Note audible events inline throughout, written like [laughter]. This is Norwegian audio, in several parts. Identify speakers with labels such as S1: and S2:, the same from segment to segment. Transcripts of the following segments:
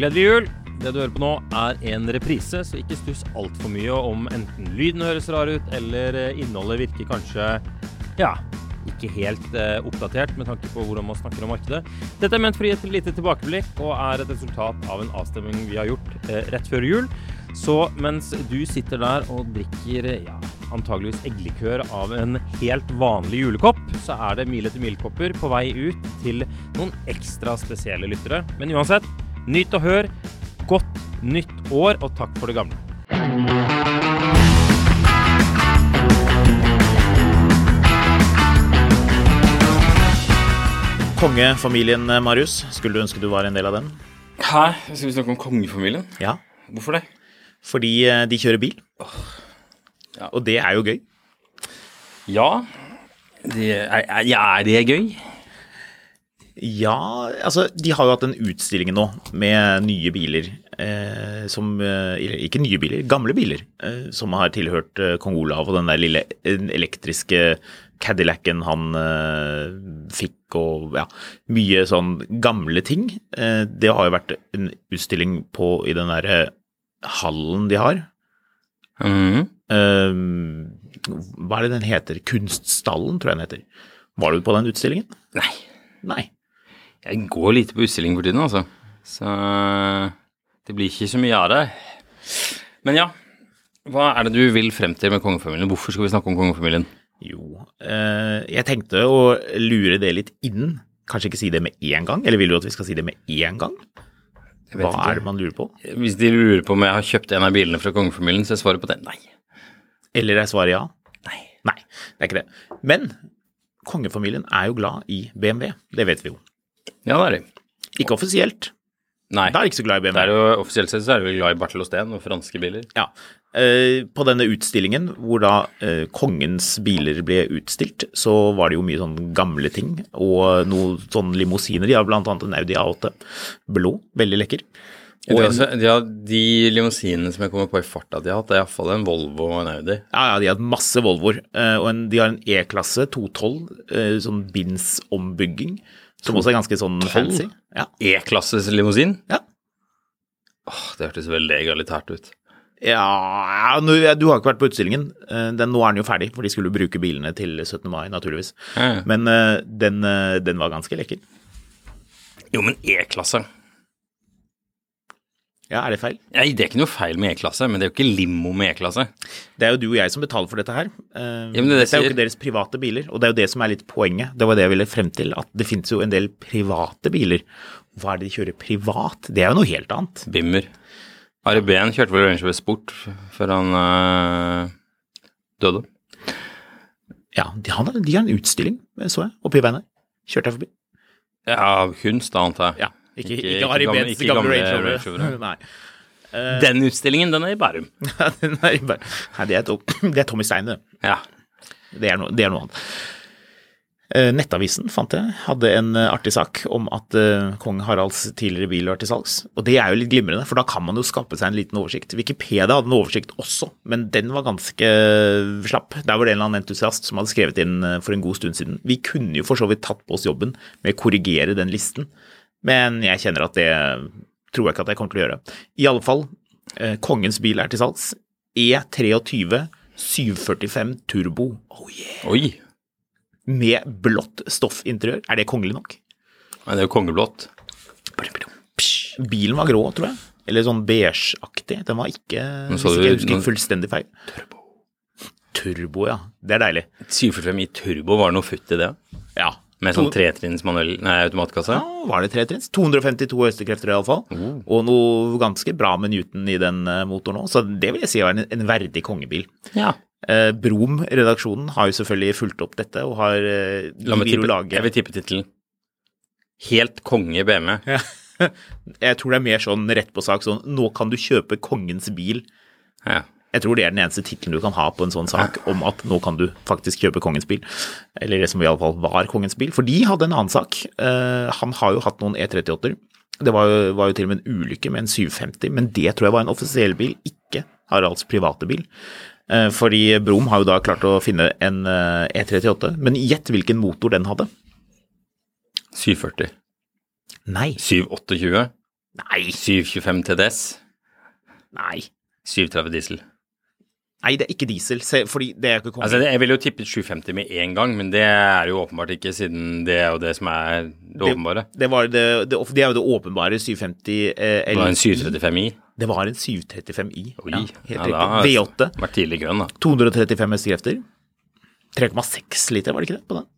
S1: Gledelig jul! Det du hører på nå, er en reprise, så ikke stuss altfor mye om enten lyden høres rar ut, eller eh, innholdet virker kanskje ja, ikke helt eh, oppdatert med tanke på hvordan man snakker om markedet. Dette er ment for å gi et lite tilbakeblikk og er et resultat av en avstemning vi har gjort eh, rett før jul. Så mens du sitter der og drikker ja, antageligvis eggelikør av en helt vanlig julekopp, så er det mil etter mil-kopper på vei ut til noen ekstra spesielle lyttere. Men uansett, nyt og hør. Godt nytt år, og takk for det gamle.
S2: Kongefamilien, eh, Marius. Skulle du ønske du var en del av den?
S3: Hæ? Skal vi snakke om kongefamilien?
S2: Ja.
S3: Hvorfor det?
S2: Fordi eh, de kjører bil.
S3: Ja.
S2: Og det er jo gøy.
S3: Ja. Det er, er, er det gøy?
S2: Ja, altså de har jo hatt en utstilling nå med nye biler. Eh, som eh, Ikke nye biler, gamle biler. Eh, som har tilhørt eh, kong Olav og den der lille elektriske Cadillacen han eh, fikk og ja, mye sånn gamle ting. Eh, det har jo vært en utstilling på i den derre hallen de har. Mm. Hva er det den heter? Kunststallen, tror jeg den heter. Var du på den utstillingen?
S3: Nei.
S2: Nei.
S3: Jeg går lite på utstilling for tiden, altså. Så det blir ikke så mye av det. Men ja. Hva er det du vil frem til med kongefamilien? Hvorfor skal vi snakke om kongefamilien?
S2: Jo, eh, jeg tenkte å lure det litt inn. Kanskje ikke si det med en gang, eller vil du at vi skal si det med en gang? Hva
S3: ikke.
S2: er det man lurer på?
S3: Hvis de lurer på om jeg har kjøpt en av bilene fra kongefamilien, så er svaret på det nei.
S2: Eller er svaret ja?
S3: Nei.
S2: Nei, det er ikke det. Men kongefamilien er jo glad i BMW, det vet vi jo.
S3: Ja, det er de.
S2: Ikke offisielt,
S3: Nei.
S2: da er de ikke så glad i
S3: Det
S2: BMW.
S3: er jo, offisielt sett så er de glad i Bartel og og franske biler.
S2: Ja. Eh, På denne utstillingen hvor da eh, kongens biler ble utstilt, så var det jo mye sånn gamle ting, og noen sånne limousiner. De har annet en Audi A8, blå, veldig lekker.
S3: Og
S2: en,
S3: altså, ja, de limousinene som jeg kommer på i farta de har hatt, det er iallfall en Volvo og en Audi.
S2: ja, ja, de har hatt masse Volvoer, eh, og en, de har en E-klasse 212, eh, sånn Bins-ombygging, som også er ganske sånn
S3: 212?
S2: fancy. Ja,
S3: E-klasses limousin?
S2: ja.
S3: Åh, det hørtes veldig egalitært ut.
S2: Ja, du har ikke vært på utstillingen. Eh, Den, nå er den jo ferdig, for de skulle bruke bilene til 17. mai, naturligvis.
S3: Ja, ja.
S2: Men eh, den, eh, den var ganske lekker.
S3: Jo, men E-klasse
S2: Ja, er det feil?
S3: Nei, Det er ikke noe feil med E-klasse, men det er jo ikke limo med E-klasse.
S2: Det er jo du og jeg som betaler for dette her. Uh,
S3: Ja, det det
S2: dette er jo ikke deres private biler, og det er jo det som er litt poenget. Det var det jeg ville frem til, at det finnes jo en del private biler. Hva er det de kjører privat? Det er jo noe helt annet.
S3: Bimmer. Ari Behn kjørte vel Range Sport før han uh, døde.
S2: Ja, de, har- de har en utstilling, så jeg, oppe i veien her. Kjørte jeg forbi.
S3: Ja, kunst, antar jeg.
S2: Ja, ikke, ikke,
S3: Ikke-
S2: Harry Benz,
S3: ikke
S2: gamle
S3: gamle
S2: Range Rover. Nei. [laughs]
S3: Den utstillingen, den er i Bærum. [laughs]
S2: Den er bare- Nei, det er, [clears throat] det er Tommy Stein, det.
S3: Ja.
S2: Det er noe, det er noe annet. Uh, Nettavisen fant jeg, hadde en eh, artig sak om at eh, kong Haralds tidligere bil var til salgs. Og det er jo litt glimrende, for da kan man jo skape seg en liten oversikt. Wikipedia hadde en oversikt også, men den var ganske slapp. Der var det en eller annen entusiast som hadde skrevet inn for en god stund siden. Vi kunne jo for så vidt tatt på oss jobben med å korrigere den listen, men jeg kjenner at det tror jeg ikke at jeg kommer til å gjøre. I alle fall, eh, kongens bil er til salgs. E23 745 Turbo. Oh yeah
S3: Oi.
S2: med blått stoffinteriør. Er det kongelig nok?
S3: Nei, det er jo kongeblått.
S2: Bilen var grå, tror jeg. Eller sånn beigeaktig. Den var ikke Hvis ikke jeg husker fullstendig feil. Turbo. Turbo, ja. Det er deilig.
S3: 745 i turbo, var det noe futt i det?
S2: Ja.
S3: Med sånn tretrinns manuell Nei, automatkasse?
S2: Ja, var det tre trinns? 252 hestekrefter iallfall.
S3: Oh.
S2: Og noe ganske bra med Newton i den eh, motoren òg, så det vil jeg si var en, en verdig kongebil.
S3: Ja.
S2: Eh, Brom-redaksjonen har jo selvfølgelig fulgt opp dette og har eh,
S3: La meg tippe, jeg vil tippe tittelen. Helt konge BMW. [laughs]
S2: Jeg tror det er mer sånn rett på sak sånn Nå kan du kjøpe kongens bil.
S3: Ja.
S2: Jeg tror det er den eneste tittelen du kan ha på en sånn sak om at nå kan du faktisk kjøpe kongens bil. Eller det som i alle fall var kongens bil. For de hadde en annen sak. Eh, han har jo hatt noen E38-er. Det var jo, var jo til og med en ulykke med en 750, men det tror jeg var en offisiell bil, ikke Haralds private bil. Eh, fordi Brom har jo da klart å finne en eh, E38, men gjett hvilken motor den hadde.
S3: 740.
S2: Nei.
S3: 728.
S2: Nei.
S3: 725 TDS.
S2: Nei.
S3: 730 diesel.
S2: Nei, det er ikke diesel, se, fordi det er ikke kommet.
S3: Altså, jeg ville jo tippet 750 med en gang, men det er jo åpenbart ikke, siden det er jo det som er det åpenbare.
S2: Det, var det, det, det er jo det åpenbare 750 eh,
S3: Det var en 735i.
S2: Det var en 735i.
S3: Oi,
S2: Ja,
S3: ja,
S2: helt
S3: da-
S2: riktig. V8.
S3: Vært tidlig i køen, da.
S2: 235 hestekrefter. 3,6 liter, var det ikke det på den?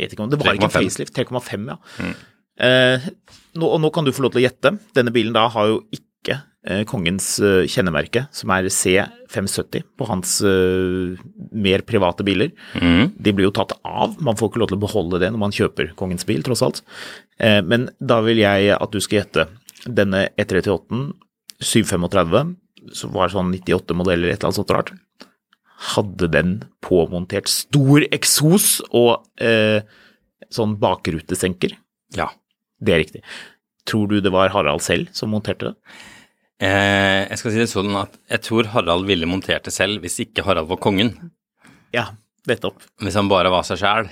S2: Vet ikke om, Det var ikke en facelift. 3,5, ja. Eh, nå, og nå kan du få lov til å gjette. Denne bilen da har jo ikke kongens eh, kjennemerke, som er C570 på hans eh, mer private biler.
S3: Mm.
S2: De blir jo tatt av, man får ikke lov til å beholde det når man kjøper kongens bil, tross alt. Eh, men da vil jeg at du skal gjette denne E E38 735, som var sånn 98 modeller, et eller annet sånt rart, hadde den påmontert stor eksos og eh, sånn bakrutesenker.
S3: Ja.
S2: Det er riktig. Tror du det var Harald selv som monterte det?
S3: Eh, jeg skal si det sånn at jeg tror Harald ville montert det selv hvis ikke Harald var kongen.
S2: Ja, nettopp.
S3: Hvis han bare var seg sjæl.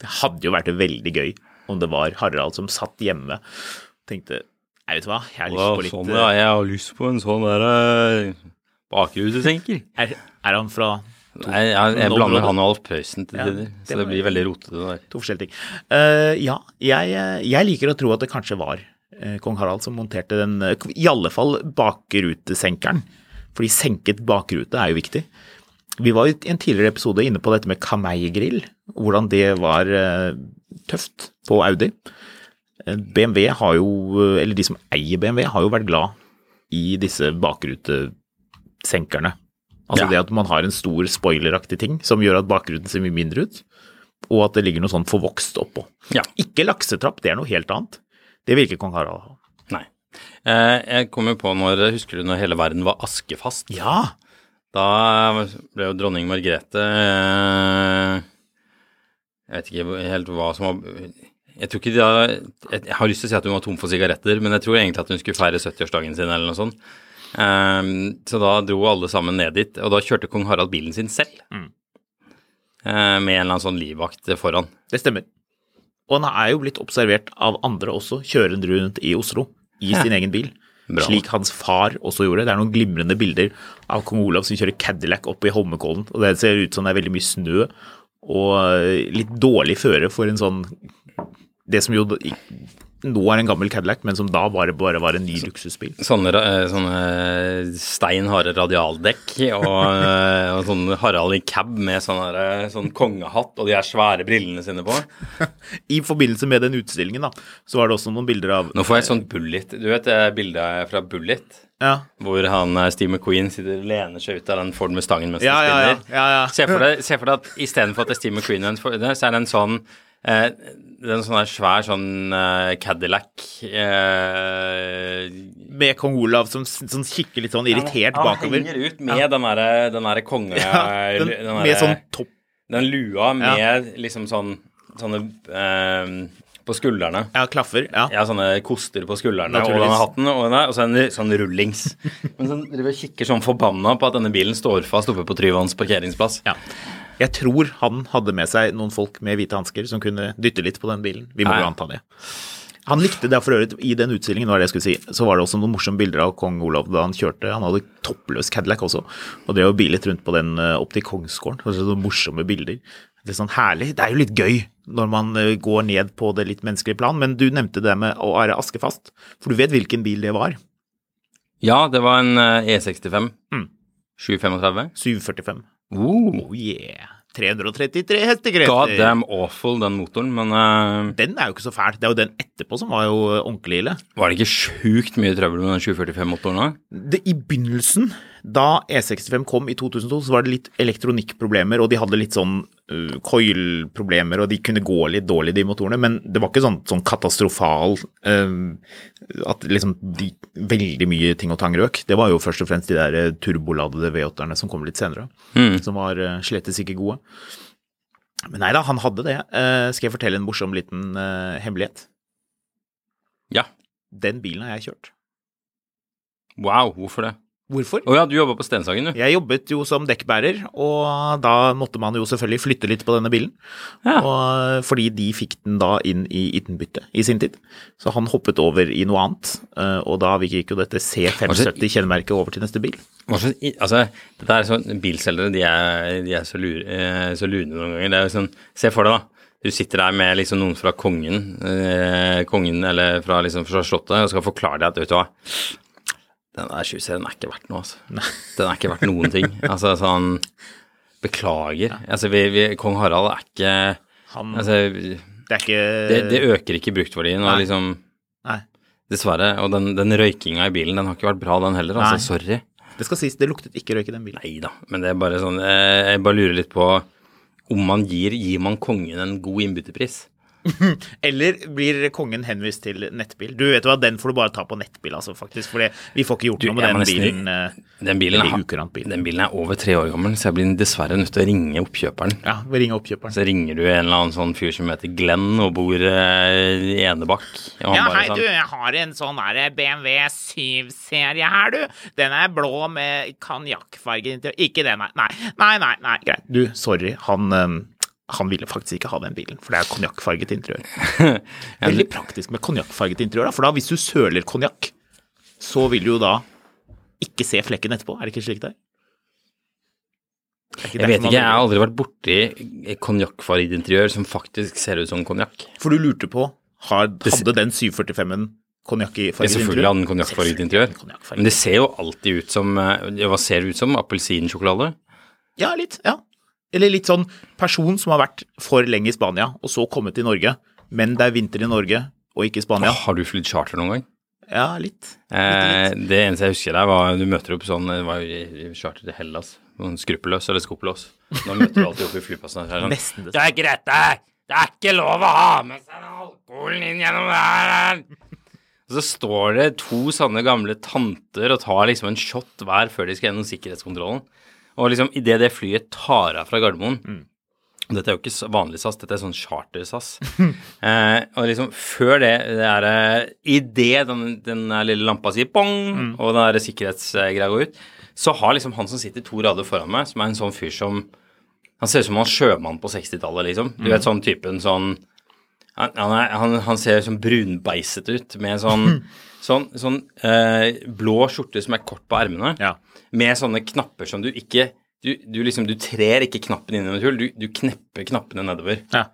S2: Det hadde jo vært veldig gøy om det var Harald som satt hjemme og tenkte Nei, vet du hva, jeg har lyst på litt
S3: sånn, ja, jeg har lyst på en sånn der uh, bakrutesenker.
S2: er, er han fra
S3: Nei, jeg, jeg blander han og Alf Prøysen til tider, så det blir veldig rotete der.
S2: to forskjellige ting? Uh, ja, jeg, jeg liker å tro at det kanskje var eh, kong Harald som monterte den, eh, i alle fall bakrutesenkeren. Fordi senket bakrute er jo viktig. Vi var i en tidligere episode inne på dette med kameigrill, hvordan det var eh, tøft på Audi. Eh, BMW har jo, eh, eller de som eier BMW, har jo vært glad i disse bakrutesenkerne. Altså
S3: Ja.
S2: det at man har en stor spoileraktig ting som gjør at bakruten ser mye mindre ut, og at det ligger noe sånn forvokst oppå.
S3: Ja.
S2: Ikke laksetrapp, det er noe helt annet. Det vil ikke kong Harald ha.
S3: Nei. Eh, jeg kom jo på når Husker du når hele verden var askefast?
S2: Ja!
S3: Da ble jo dronning Margrethe eh, Jeg vet ikke helt hva som var Jeg tror ikke de da Jeg har lyst til å si at hun var tom for sigaretter, men jeg tror egentlig at hun skulle feire 70-årsdagen sin eller noe sånt. Um, så da dro alle sammen ned dit, og da kjørte kong Harald bilen sin selv. Eh, med en eller annen sånn livvakt foran.
S2: Det stemmer. Og han er jo blitt observert av andre også, kjørende rundt i Oslo i
S3: Ja.
S2: sin egen bil.
S3: Bra.
S2: Slik hans far også gjorde. Det er noen glimrende bilder av kong Olav som kjører Cadillac opp i Holmenkollen. Og det ser ut som det er veldig mye snø og eh, litt dårlig føre for en sånn Det som jo nå er en gammel Cadillac, men som da bare, bare var en ny luksusbil.
S3: Sånne, eh, sånne stein harde radialdekk og, eh, og sånn Harald i cab med sånn, der, sånn kongehatt og de her svære brillene sine på. [laughs]
S2: I forbindelse med den utstillingen da, så var det også noen bilder av
S3: Nå får jeg et sånt bullet. Du vet det bildet fra Bullet?
S2: Ja,
S3: Hvor han eh, Steve McQueen sitter og lener seg ut av den Ford Mustangen mens
S2: ja,
S3: han
S2: ja. ja,
S3: spinner.
S2: ja.
S3: Se for deg, se for deg at istedenfor at det er Steve McQueen, så er det en sånn eh, det er en sånn svær sånn uh, Cadillac uh,
S2: Med kong Olav som, som kikker litt sånn irritert
S3: han,
S2: bakover.
S3: Han henger ut med den derre der konge...
S2: Ja, den,
S3: den der,
S2: med sånn topp
S3: Den lua med liksom sånn Sånne uh, På skuldrene.
S2: Ja, klaffer. Ja.
S3: Ja, sånne koster på skuldrene og
S2: den
S3: denne hatten, og, denne, og så en sånn rullings. [laughs] Men så driver og kikker sånn forbanna på at denne bilen står fast oppe på Tryvanns parkeringsplass.
S2: ja. Jeg tror han hadde med seg noen folk med hvite hansker som kunne dytte litt på den bilen. Vi må jo anta det. Han likte det for øvrig i den utstillingen, var det jeg skulle si, så var det også noen morsomme bilder av kong Olav da han kjørte. Han hadde toppløs Cadillac også, og drev og bilet rundt på den eh, opp til kongsgården. Altså, sånne morsomme bilder. Det er sånn herlig. Det er jo litt gøy når man eh, går ned på det litt menneskelige plan, men du nevnte det med å være askefast. For du vet hvilken bil det var?
S3: Ja, det var en eh, E65.
S2: Mm.
S3: 735.
S2: 745.
S3: Uh,
S2: Oh yeah. 333 hestekrefter.
S3: God damn awful, den motoren. Men uh,
S2: Den er jo ikke så fæl. Det er jo den etterpå som var jo ordentlig ille.
S3: var det ikke sjukt mye trøbbel med den 745-motoren da?
S2: Det, I begynnelsen, da E65 kom i 2002, så var det litt elektronikkproblemer, og de hadde litt sånn coil-problemer, og de kunne gå litt dårlig, de motorene, men det var ikke sånn, sånn katastrofal uh, at liksom de, veldig mye ting og tang røk. Det var jo først og fremst de der uh, turboladede V8-erne som kom litt senere, som var uh, slettes ikke gode. Men nei da, han hadde det. Uh, skal jeg fortelle en morsom liten uh, hemmelighet?
S3: Ja.
S2: Den bilen har jeg kjørt.
S3: Wow, hvorfor det?
S2: Hvorfor?
S3: Å ja, du jobba på Stenshagen, du.
S2: Jeg jobbet jo som dekkbærer, og da måtte man jo selvfølgelig flytte litt på denne bilen.
S3: Ja.
S2: Og, fordi de fikk den da inn i Ittenbytte i sin tid. Så han hoppet over i noe annet, eh, og da gikk jo dette C570-kjennemerket over til neste bil.
S3: Hva altså, dette er sånn, Bilselgere de er, de er så, lure, eh, så lune noen ganger. Det er jo sånn, Se for deg, da. Du sitter der med liksom noen fra kongen, eh, kongen eller fra, liksom, fra Slottet, og skal forklare deg at vet du hva Den der 20-serien er ikke verdt noe, altså. Den er ikke verdt noen ting. [laughs] Altså sånn Beklager. Altså, vi, vi, kong Harald er ikke
S2: Han,
S3: altså,
S2: det er ikke
S3: det, det øker ikke bruktverdien. Og
S2: Nei.
S3: liksom
S2: Nei.
S3: Dessverre. Og den, den røykinga i bilen, den har ikke vært bra, den heller. Altså,
S2: Nei.
S3: sorry.
S2: Det skal sies, det luktet ikke røyk i den bilen.
S3: Nei da, men det er bare sånn Jeg, Jeg bare lurer litt på om man gir Gir man kongen en god innbyttepris? [laughs]
S2: Eller blir kongen henvist til nettbil? Du vet hva, den får du bare ta på nettbil, altså, faktisk. For vi får ikke gjort noe med den bilen. eh,
S3: Den bilen, har- den bilen er over tre år gammel, så jeg blir dessverre nødt til å ringe oppkjøperen.
S2: Ja, vi ringer oppkjøperen.
S3: Så ringer du en eller annen sånn fyr som heter Glenn og bor eh, i Enebakk.
S2: Ja, hei
S3: sånn,
S2: du, jeg har en sånn der BMW 7-serie her, du. Den er blå med kanjakkfarge. Ikke den, nei. Nei, nei, nei, greit. Du, sorry, han, øhm, han ville faktisk ikke ha den bilen, for det er konjakkfarget interiør. [laughs] Veldig praktisk med konjakkfarget interiør, da, for da hvis du søler konjakk, så vil du jo da ikke se flekken etterpå. Er det ikke slik det er? Er
S3: Jeg vet ikke, jeg har aldri vært borti konjakkfarget interiør som faktisk ser ut som konjakk.
S2: For du lurte på, hadde den 745-en konjakkfarget
S3: interiør? Selvfølgelig hadde den konjakkfarget interiør. Men det ser jo alltid ut som eh, Hva ser det ut som? Appelsinsjokolade?
S2: Ja, litt. ja. Eller litt sånn person som har vært for lenge i Spania, og så kommet til Norge, men det er vinter i Norge og ikke i Spania.
S3: Har du flydd charter noen gang?
S2: Ja, litt.
S3: Eh, det eneste jeg husker der, var du møter opp sånn Det var jo i charter til Hellas. Sånn skruppelløs eller skopeløs. Nå møter du alltid opp i flyplassen. er det Sånn,
S2: Nesten det
S3: det er Grete! Det er ikke lov å ha med seg alkoholen inn gjennom der! Og så står det to sånne gamle tanter og tar liksom en shot hver før de skal gjennom sikkerhetskontrollen. Og liksom idet det flyet tar av fra Gardermoen mm. Dette er jo ikke vanlig SAS, dette er sånn charter-SAS. [laughs] eh, og liksom før det, det er eh, Idet den, den lille lampa sier bong, og den der sikkerhetsgreia går ut, så har liksom han som sitter to rader foran meg, som er en sånn fyr som Han ser ut som en sjømann på 60-tallet, liksom. Du vet sånn typen sånn han, han, er, han, han ser sånn brunbeiset ut med sånn, [laughs] sånn, sånn eh, blå skjorte som er kort på ermene,
S2: Ja.
S3: med sånne knapper som du ikke Du, du liksom, du trer ikke knappen inn i et hull, du, du knepper knappene nedover.
S2: Ja.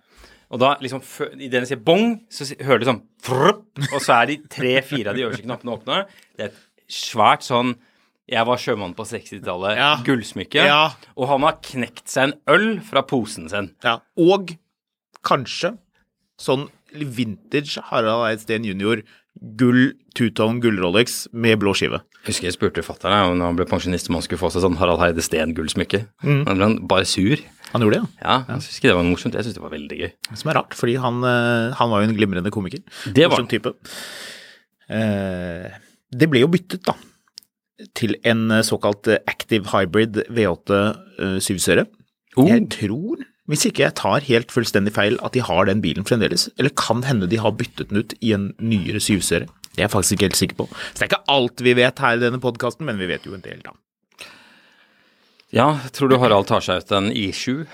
S3: Og da liksom, idet den sier bong, så hører du sånn frupp, og så er de tre-fire av de øverste knappene åpne. Det er et svært sånn jeg var sjømann på 60-tallet,
S2: Ja.
S3: gullsmykke.
S2: Ja.
S3: Og han har knekt seg en øl fra posen sin.
S2: ja. Og kanskje sånn vintage Harald Eidsten jr. gull two-tone gull-Rolex med blå skive.
S3: Jeg husker jeg spurte fatter'n når han ble pensjonist om han skulle få seg sånn Harald Heide Steen-gullsmykke. Han ble han bare sur.
S2: Han gjorde det,
S3: Ja, ja jeg syns ikke det var morsomt. Jeg syns det var veldig gøy.
S2: Som er rart, fordi han, eh, han var jo en glimrende komiker.
S3: Det var
S2: Morsom type. Eh, det ble jo byttet, da, til en eh, såkalt eh, Active Hybrid V8 syvsøre. 7-serie.
S3: Oh.
S2: Jeg tror, hvis ikke jeg tar helt fullstendig feil, at de har den bilen fremdeles. Eller kan hende de har byttet den ut i en nyere 7-serie. Det er jeg faktisk ikke helt sikker på. Så det er ikke alt vi vet her i denne podkasten, men vi vet jo en del, da.
S3: Ja, tror du Harald tar seg ut en I7?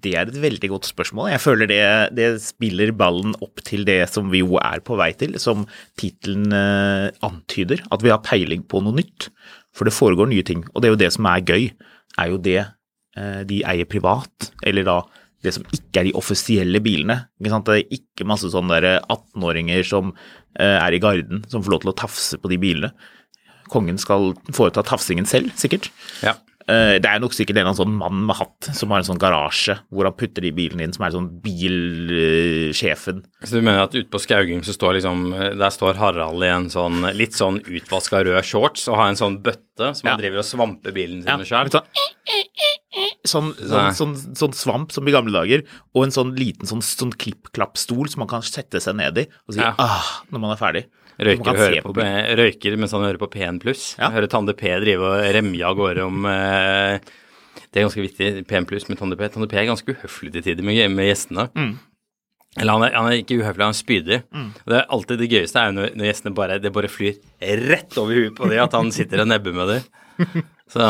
S2: Det er et veldig godt spørsmål. Jeg føler det, det spiller ballen opp til det som vi jo er på vei til, som tittelen eh, antyder, at vi har peiling på noe nytt. For det foregår nye ting, og det er jo det som er gøy, er jo det de eier privat, eller da det som ikke er de offisielle bilene. Ikke sant? Det er ikke masse sånne 18-åringer som eh, er i garden, som får lov til å tafse på de bilene. Kongen skal foreta tafsingen selv, sikkert.
S3: Ja.
S2: Eh, Det er nok sikkert en eller annen sånn mann med hatt som har en sånn garasje hvor han putter de bilene inn, som er sånn bilsjefen.
S3: Så du mener at ute på Skaugum så står liksom Der står Harald i en sånn litt sånn utvaska rød shorts og har en sånn bøtte som
S2: Ja.
S3: han driver og svamper bilen sin med sjøl?
S2: Sånn, sånn, sånn, sånn, sånn svamp som i gamle dager, og en sånn liten sånn, sånn klipp-klapp-stol som man kan sette seg ned i og si
S3: Ja.
S2: ah når man er ferdig.
S3: Røyker, hører på,
S2: på
S3: røyker mens han hører på P1 pluss.
S2: Ja.
S3: Hører Tande P drive og remje av gårde om eh, Det er ganske viktig, P1 pluss med Tande P. Tande P er ganske uhøflig til tider med, med gjestene.
S2: Mm.
S3: Eller han er, han er ikke uhøflig, han er spydig. Og det er alltid det gøyeste er jo når, når gjestene bare Det bare flyr rett over huet på dem, at han sitter og nebber med dem. [laughs] Så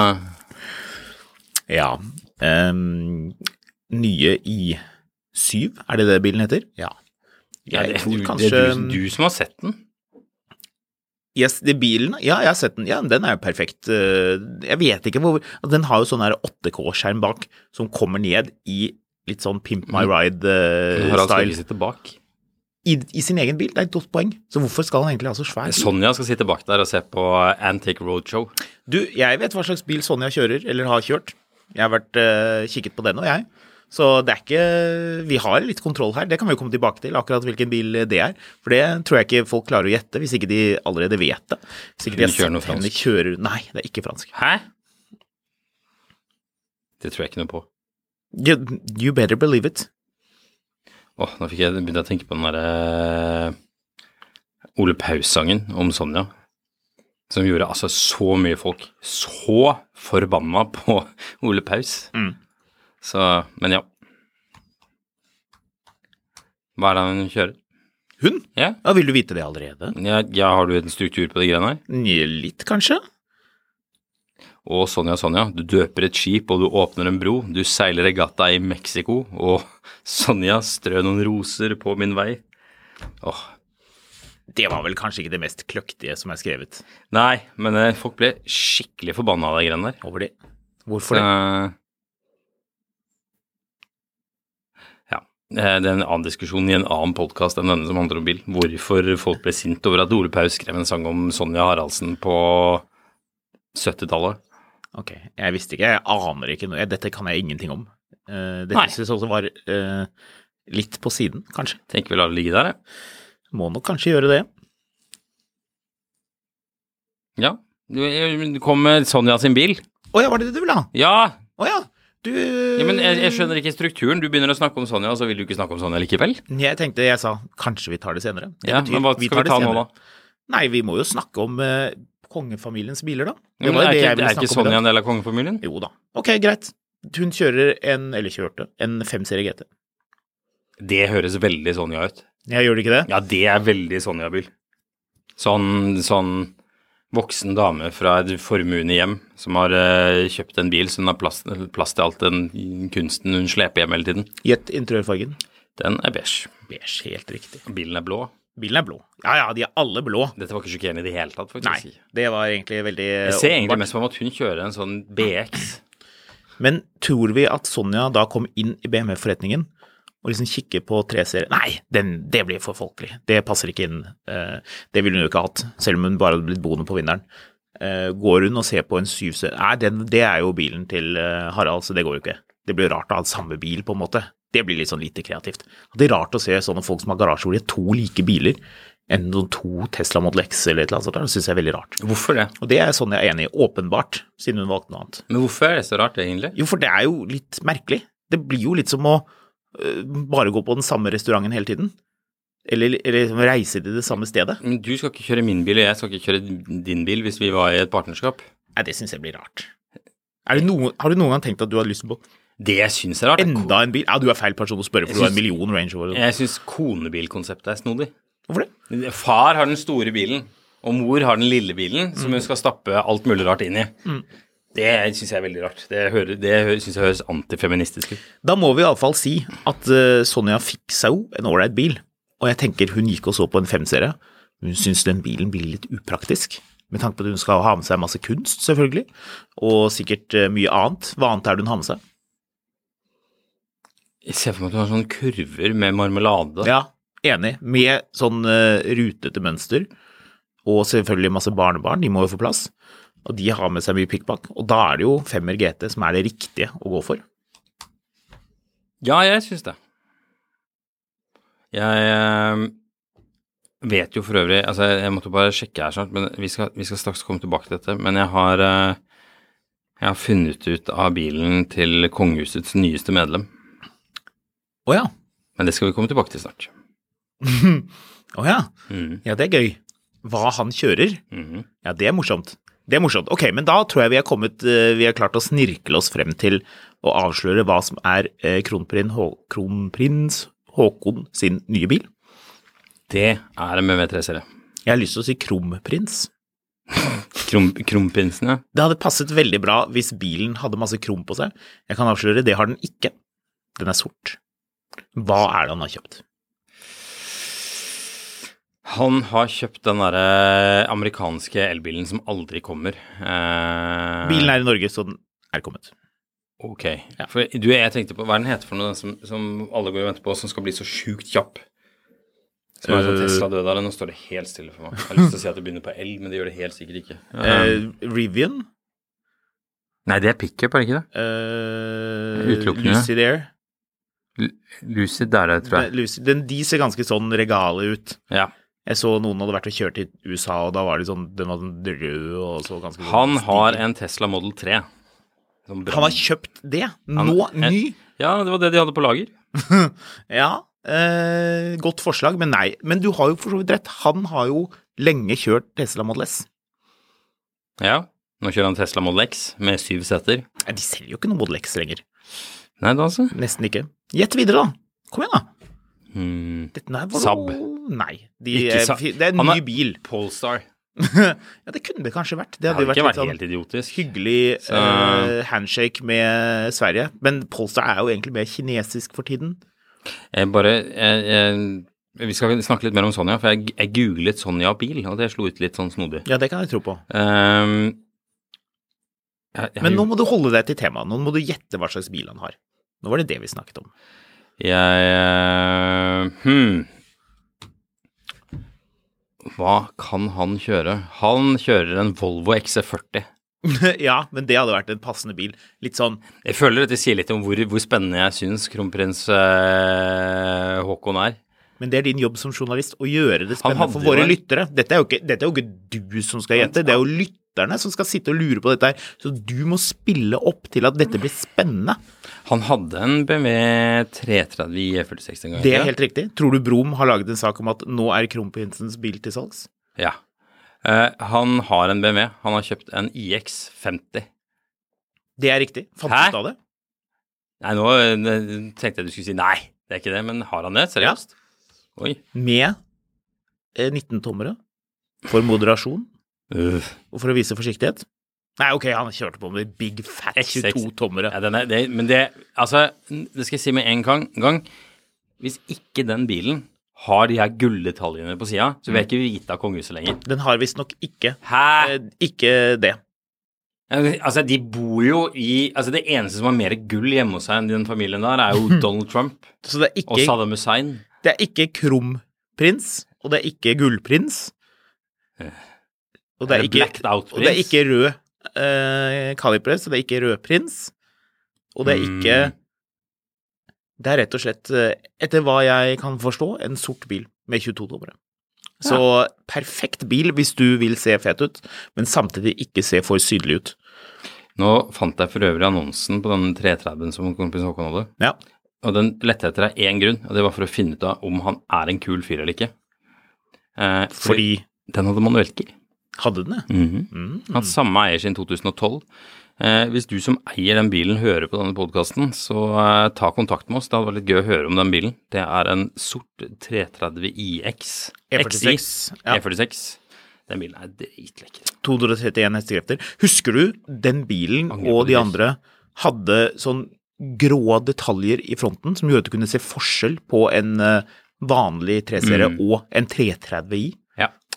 S2: Ja. Um, nye I7, er det det bilen heter? Ja.
S3: ja,
S2: Jeg
S3: det,
S2: tror
S3: du,
S2: kanskje-
S3: det er du, du som har sett den.
S2: Yes, det bilen, ja, jeg har sett den. Ja, den er jo perfekt. Eh, Jeg vet ikke hvor altså, Den har jo sånn her 8K-skjerm bak som kommer ned i litt sånn Pimp My
S3: Harald skal
S2: Ride-style.
S3: ikke sitte bak.
S2: I, I sin egen bil, det er et godt poeng. Så hvorfor skal han egentlig ha så svær bil?
S3: Sonja skal sitte bak der og se på Antique Roadshow.
S2: Du, jeg vet hva slags bil Sonja kjører, eller har kjørt. Jeg har vært uh, kikket på den og jeg. Så det er ikke Vi har litt kontroll her, det kan vi jo komme tilbake til, akkurat hvilken bil det er. For det tror jeg ikke folk klarer å gjette, hvis ikke de allerede vet det. Hvis ikke de
S3: kjører noe fransk.
S2: Kjører, Nei, det er ikke fransk.
S3: Hæ? Det tror jeg ikke noe på.
S2: You, you better believe it.
S3: Åh, nå fikk jeg begynte jeg å tenke på den derre Ole Paus-sangen om Sonja. Som gjorde altså så mye folk så forbanna på [laughs] Ole Paus.
S2: Mm.
S3: Så, men ja. Hva er det han kjører?
S2: Hun?
S3: Ja,
S2: Ja, vil du vite det allerede?
S3: ja, ja har du en struktur på de greiene her?
S2: Litt, kanskje?
S3: Og Sonja, Sonja, du døper et skip og du åpner en bro. Du seiler regatta i Mexico, og [laughs] Sonja strø noen roser på min vei. Åh,
S2: Det var vel kanskje ikke det mest kløktige som er skrevet
S3: Nei, men eh, folk ble skikkelig forbanna av de greiene der.
S2: over det. Hvorfor det?
S3: Uh, ja. eh, Det er en annen diskusjon i en annen podkast enn denne som handler om bil. Hvorfor folk ble sint over at Ole Paus skrev en sang om Sonja Haraldsen på 70-tallet.
S2: Ok, jeg visste ikke, jeg aner ikke noe. Dette kan jeg ingenting om.
S3: Uh.
S2: Dette synes jeg også var uh, litt på siden, kanskje.
S3: Tenker vi lar det ligge der, jeg.
S2: Må nok kanskje gjøre det.
S3: Ja. Du, du kom med Sonja sin bil.
S2: Å ja, var det det du ville ha?
S3: Ja!
S2: Å ja. Du
S3: ja men jeg, jeg skjønner ikke strukturen. Du begynner å snakke om Sonja, og så vil du ikke snakke om Sonja likevel?
S2: Jeg tenkte, jeg sa kanskje vi tar det senere. Det
S3: Ja,
S2: betyr,
S3: men hva skal vi
S2: vi
S3: ta nå, da?
S2: Nei, vi må jo snakke om eh, kongefamiliens biler, da. Det
S3: Men er
S2: det
S3: ikke, er ikke Sonja en del av kongefamilien?
S2: Jo da. Ok, greit. Hun kjører en, eller kjørte, en 5-serie GT.
S3: Det høres veldig Sonja ut.
S2: Jeg gjør det ikke det?
S3: Ja, det er veldig Sonja-bil. Sånn, sånn voksen dame fra et formuende hjem som har uh, kjøpt en bil som har plass, plass til alt den kunsten hun sleper hjem hele tiden.
S2: Gjett interiørfargen.
S3: Den er beige.
S2: Beige, helt riktig.
S3: Bilen er blå.
S2: Bilen er blå. Ja ja, de er alle blå.
S3: Dette var ikke sjokkerende i det hele tatt, faktisk.
S2: Nei, det var egentlig veldig
S3: Jeg ser egentlig mest for meg at hun kjører en sånn BX.
S2: Men tror vi at Sonja da kom inn i BMW-forretningen og liksom kikker på tre serier Nei, den, det blir for folkelig. Det passer ikke inn. Eh, det ville hun jo ikke hatt, selv om hun bare hadde blitt boende på vinneren. Eh, går hun og ser på en syv serie Nei, den, det er jo bilen til eh, Harald, så det går jo ikke. Det blir rart å ha samme bil, på en måte. Det blir litt sånn lite kreativt. Det er rart å se sånne folk som har garasje hvor de har to like biler, enn noen to Tesla Model X eller et eller annet sånt. Det syns jeg er veldig rart.
S3: Hvorfor det?
S2: Og det er sånn jeg er enig i, åpenbart, siden hun valgte noe annet.
S3: Men hvorfor er det så rart, egentlig?
S2: Jo, for det er jo litt merkelig. Det blir jo litt som å bare gå på den samme restauranten hele tiden. Eller, eller reise til det samme stedet.
S3: Men Du skal ikke kjøre min bil, og jeg skal ikke kjøre din bil hvis vi var i et partnerskap.
S2: Nei, det syns jeg blir rart. Det noen, har du noen gang tenkt at du har lyst på
S3: Det jeg syns er rart,
S2: enda en bil? Ja, du er feil person å spørre, for
S3: Jeg
S2: du har en million Range Rover.
S3: Jeg syns konebilkonseptet er snodig.
S2: Hvorfor det?
S3: Far har den store bilen, og mor har den lille bilen som hun skal stappe alt mulig rart inn i. Det syns jeg er veldig rart. Det, hører- det syns jeg høres antifeministisk ut.
S2: Da må vi iallfall si at øh, Sonja fikk seg jo en ålreit bil. Og jeg tenker hun gikk og så på en femserie. Hun syns den bilen blir litt upraktisk. Med tanke på at hun skal ha med seg masse kunst, selvfølgelig. Og sikkert øh, mye annet. Hva annet er det hun har med seg?
S3: Jeg ser for meg at hun har sånne kurver med marmelade.
S2: Ja, enig. Med sånn eh, rutete mønster. Og selvfølgelig masse barnebarn, de må jo få plass. Og de har med seg mye pikkpakk. Og da er det jo femmer GT som er det riktige å gå for.
S3: Ja, jeg syns det. Jeg eh, vet jo for øvrig Altså, jeg måtte bare sjekke her snart, men vi skal, vi skal straks komme tilbake til dette. Men jeg har, eh, jeg har funnet ut av bilen til kongehusets nyeste medlem.
S2: Å ja.
S3: Men det skal vi komme tilbake til snart. [laughs]
S2: Å ja.
S3: Mm.
S2: Ja, det er gøy. Hva han kjører.
S3: Mm.
S2: Ja, det er morsomt. Det er morsomt. Ok, men da tror jeg vi har kommet eh, Vi har klart å snirkle oss frem til å avsløre hva som er eh, kronprins, kronprins Håkon sin nye bil.
S3: Det er en BMW 3 Serie.
S2: Jeg har lyst til å si kromprins.
S3: Krom, Kronprinsen, ja.
S2: Det hadde passet veldig bra hvis bilen hadde masse krom på seg. Jeg kan avsløre, det har den ikke. Den er sort. Hva er det han har kjøpt?
S3: Han har kjøpt den derre amerikanske elbilen som aldri kommer. Eh,
S2: Bilen er i Norge, så den er kommet.
S3: Ok. Ja. For du, jeg tenkte på, hva er den heter for noe, den som, som alle går og venter på, som skal bli så sjukt kjapp? Som er sånn
S2: Eh,
S3: Tesla død av det. Nå står det helt stille for meg. Jeg har lyst til å si at det begynner på L, men det gjør det helt sikkert ikke.
S2: Uh, Rivian.
S3: Nei, det er pickup, er det ikke det?
S2: Uh,
S3: Utelukkende.
S2: Lucid Air.
S3: Lucid, det er det, tror jeg.
S2: Den, Lucid, den, de ser ganske sånn regale ut.
S3: Ja.
S2: Jeg så noen hadde vært og kjørt i USA, og da var de sånn, den var sånn rød og så ganske
S3: Han har en Tesla Model 3. Som
S2: Han har kjøpt det?
S3: Han-
S2: Nå?
S3: eh,
S2: Ny?
S3: Ja, det var det de hadde på lager. [laughs]
S2: Ja, eh, godt forslag, men nei. Men du har jo for så vidt rett. Han har jo lenge kjørt Tesla Model S.
S3: Ja. Nå kjører han Tesla Model X med syv seter.
S2: Nei, de selger jo ikke noe Model X lenger.
S3: Nei, da altså.
S2: Nesten ikke. Gjett videre, da. Kom igjen, da.
S3: Hmm.
S2: Dette bare
S3: Saab.
S2: Nei. De, fi- det er en ny bil.
S3: Polestar. [laughs]
S2: ja, det kunne det kanskje vært. Det
S3: Det
S2: hadde
S3: hadde
S2: vært
S3: vært
S2: sånn
S3: helt idiotisk.
S2: hyggelig
S3: Så-
S2: uh, handshake med Sverige. Men Polestar er jo egentlig mer kinesisk for tiden.
S3: Jeg bare jeg, jeg, Vi skal snakke litt mer om Sonja, for jeg, jeg googlet Sonja bil, og det slo ut litt sånn snodig.
S2: Ja, det kan jeg tro på.
S3: Um,
S2: Men nå må du holde deg til temaet. Nå må du gjette hva slags bil han har. Nå var det det vi snakket om.
S3: Jeg uh, Hmm. Hva kan han kjøre? Han kjører en Volvo XC40. [laughs]
S2: ja, men det hadde vært en passende bil. Litt sånn
S3: Jeg føler dette sier litt om hvor, hvor spennende jeg syns kronprins eh, Haakon er.
S2: Men det er din jobb som journalist å gjøre det spennende for våre
S3: en-
S2: lyttere. Dette er, ikke, dette er jo ikke du som skal gjette, det er jo lytterne som skal sitte og lure på dette her. Så du må spille opp til at dette blir spennende.
S3: Han hadde en BMW 330 i E46 en gang.
S2: Det er helt riktig. Tror du Brom har laget en sak om at nå er kronprinsens bil til salgs?
S3: Ja. Uh, han har en BMW. Han har kjøpt en IX50.
S2: Det er riktig. Fant du ut av det?
S3: Nei, nå eh, tenkte jeg du skulle si nei, det er ikke det, men har han det? Seriøst? Oi.
S2: Med eh, 19-tommere. For moderasjon
S3: Uh.
S2: og for å vise forsiktighet. Nei, ok, han kjørte på med big fat
S3: X6.
S2: 22-tommere.
S3: Ja, den er, det, men det Altså, det skal jeg si med en gang, gang. Hvis ikke den bilen har de her gulldetaljene på sida, så vil jeg ikke vite av kongehuset lenger.
S2: Den har visstnok ikke
S3: Hæ?
S2: eh, ikke det.
S3: Altså, de bor jo i Altså, det eneste som har mer gull hjemme hos seg enn den familien der, er jo [laughs] Donald Trump
S2: Så det er
S3: og Saddam Hussein.
S2: det er ikke krumprins, og det er ikke gullprins. Og det
S3: Er
S2: er
S3: det
S2: ikke, og det er ikke rød eh, kalipres, og det er ikke rødprins. Og det er ikke
S3: Mm.
S2: Det er rett og slett, eh, etter hva jeg kan forstå, en sort bil med 22 dommere. Så perfekt bil hvis du vil se fet ut, men samtidig ikke se for sydlig ut.
S3: Nå fant jeg for øvrig annonsen på den 330-en som kompis Håkon hadde.
S2: Ja.
S3: Og den lette etter av én grunn, og det var for å finne ut av om han er en kul fyr eller ikke. Eh,
S2: Fordi
S3: den hadde manuellgir.
S2: Hadde den det?
S3: Mm
S2: Mm.
S3: Hatt samme eier siden 2012. Eh, hvis du som eier den bilen hører på denne podkasten, så eh, ta kontakt med oss. Det hadde vært litt gøy å høre om den bilen. Det er en sort 330 IX.
S2: E46. Ja.
S3: E46. Den bilen er dritlekker.
S2: 231 hestekrefter. Husker du den bilen og de andre hadde sånn grå detaljer i fronten som gjorde at du kunne se forskjell på en eh, vanlig 3-serie
S3: Mm.
S2: og en 330i?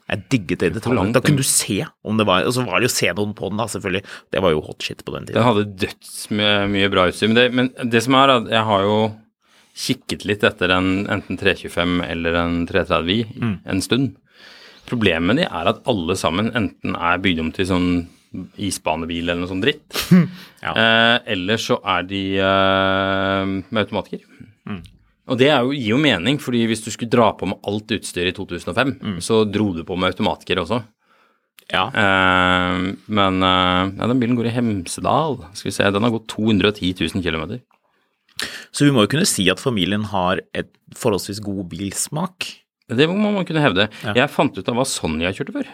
S2: Jeg digget det i
S3: detalj.
S2: Da kunne du se om det var Og så var det jo se noen på den, da, selvfølgelig. Det var jo hot shit på den
S3: Den
S2: tiden.
S3: hadde dødsmye mye bra utstyr. Men det, men det som er, at jeg har jo kikket litt etter en enten 325 eller en 330i
S2: Mm.
S3: en stund. Problemet med de er at alle sammen enten er bygd om til sånn isbanebil eller noe sånn dritt, [laughs]
S2: Ja.
S3: eh, eller så er de eh, med automatiker.
S2: Mm.
S3: Og det er jo, gir jo mening, fordi hvis du skulle dra på med alt utstyr i 2005,
S2: Mm.
S3: så dro du på med automatgir også.
S2: Ja.
S3: Uh, men uh, ja, den bilen går i Hemsedal. Skal vi se, den har gått 210 000 km.
S2: Så vi må jo kunne si at familien har et forholdsvis god bilsmak.
S3: Det må man kunne hevde.
S2: Ja.
S3: Jeg fant ut av hva Sonja kjørte før.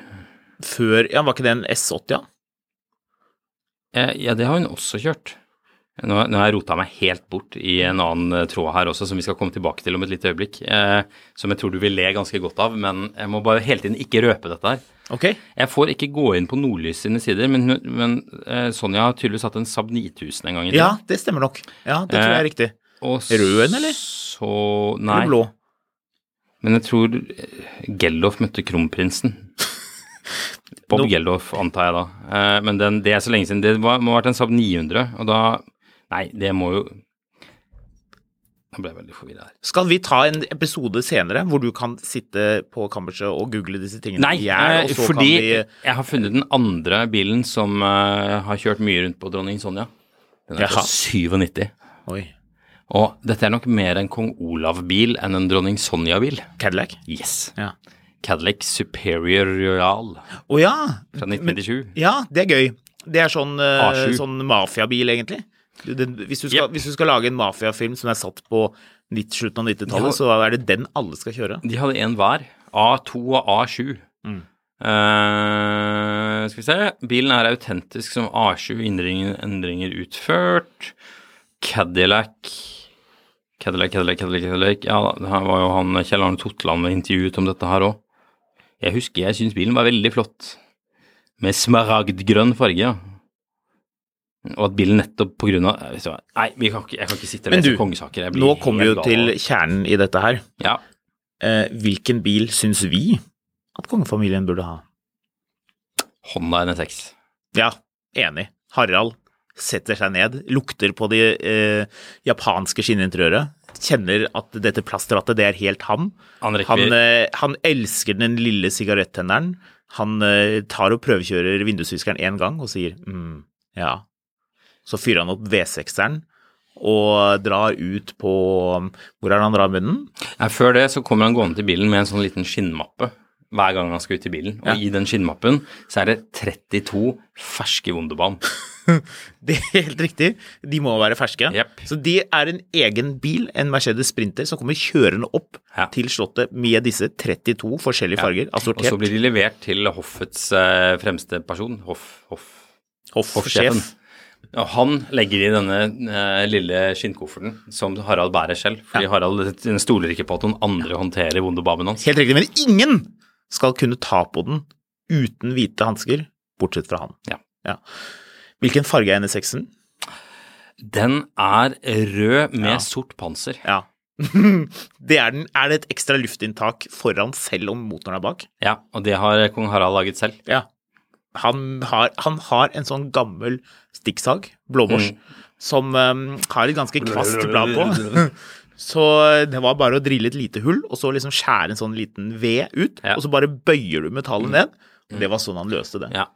S2: Før Ja, var ikke det en S80, ja?
S3: Eh, ja, det har hun også kjørt. Nå, nå har jeg rota meg helt bort i en annen eh, tråd her også, som vi skal komme tilbake til om et lite øyeblikk. Eh, som jeg tror du vil le ganske godt av, men jeg må bare hele tiden ikke røpe dette her.
S2: Ok.
S3: Jeg får ikke gå inn på Nordlys sine sider, men, men eh, Sonja har tydeligvis hatt en Saab 9000 en gang i tiden.
S2: Ja, det stemmer nok. Ja, det tror jeg er
S3: Eh,
S2: riktig.
S3: Og
S2: Rød en, eller?
S3: Så Nei.
S2: Eller blå.
S3: Men jeg tror eh, Geldof møtte kronprinsen. [laughs] Bob
S2: no.
S3: Geldof, antar jeg da. Eh, men den, det er så lenge siden. Det var, må ha vært en Saab 900, og da Nei, det må jo Nå ble jeg veldig forvirra her.
S2: Skal vi ta en episode senere hvor du kan sitte på kammerset og google disse tingene
S3: Nei,
S2: i
S3: eh, fordi
S2: vi
S3: jeg har funnet den andre bilen som uh, har kjørt mye rundt på dronning Sonja. Den er fra 97.
S2: Oi.
S3: Og dette er nok mer en kong Olav-bil enn en dronning Sonja-bil.
S2: Cadillac?
S3: Yes.
S2: Ja.
S3: Cadillac Superior Royal
S2: Å ja!
S3: fra 1997.
S2: Ja, det er gøy. Det er sånn, uh,
S3: A7.
S2: sånn mafiabil, egentlig. Den, hvis, du skal,
S3: Yep.
S2: hvis du skal lage en mafiafilm som er satt på 90, slutten av 90-tallet, så er det den alle skal kjøre.
S3: De hadde en hver. A2 og A7.
S2: Mm.
S3: Uh, skal vi se. Bilen er autentisk som A7, endringer, endringer utført. Cadillac Cadillac, Cadillac, Cadillac, Cadillac. Ja, det her var jo han Kjell Arne Totland med intervjuet om dette her òg. Jeg husker jeg syns bilen var veldig flott. Med smaragdgrønn farge, ja. Og at bilen nettopp på grunn av hva, Nei, vi kan ikke, jeg kan ikke sitte og lese kongesaker.
S2: Nå kommer vi jo til kjernen i dette her.
S3: Ja.
S2: Eh, hvilken bil syns vi at kongefamilien burde ha?
S3: Honda NSX.
S2: Ja, enig. Harald setter seg ned, lukter på det eh, japanske skinninteriøret, kjenner at dette plastrattet, det er helt ham.
S3: Han
S2: Han, eh, han elsker den lille sigarettenneren. Han eh, tar og prøvekjører vindusviskeren én gang og sier mm, ja. Så fyrer han opp V6-eren og drar ut på Hvor er det han drar med den?
S3: Ja, før det så kommer han gående til bilen med en sånn liten skinnmappe hver gang han skal ut i bilen. Og
S2: Ja.
S3: i den skinnmappen så er det 32 ferske Wunderbaum. [laughs]
S2: Det er helt riktig. De må være ferske.
S3: Yep.
S2: Så de er en egen bil, en Mercedes Sprinter, som kommer kjørende opp
S3: Ja.
S2: til Slottet med disse 32 forskjellige farger, assortert.
S3: Og så blir de levert til hoffets eh, fremste person, hoff, hoff,
S2: Hoffsjefen.
S3: hoffsjefen. Og han legger i denne eh, lille skinnkofferten som Harald bærer selv. Fordi Harald stoler ikke på at noen andre håndterer Wunderbaumen hans.
S2: Helt riktig, men ingen skal kunne ta på den uten hvite hansker, bortsett fra han.
S3: Ja.
S2: Hvilken farge er NSX-en?
S3: Den er rød med
S2: Ja.
S3: sort panser.
S2: Ja. [laughs] det er, den. er det et ekstra luftinntak foran selv om motoren er bak?
S3: Ja, og det har kong Harald laget selv.
S2: Ja. Han har, han har en sånn gammel stikksag, blåbors, som um, har et ganske kvast blad på. [laughs] Så det var bare å drille et lite hull, og så liksom skjære en sånn liten ved ut,
S3: Ja.
S2: og så bare bøyer du metallet ned. Det var sånn han løste det.
S3: Ja.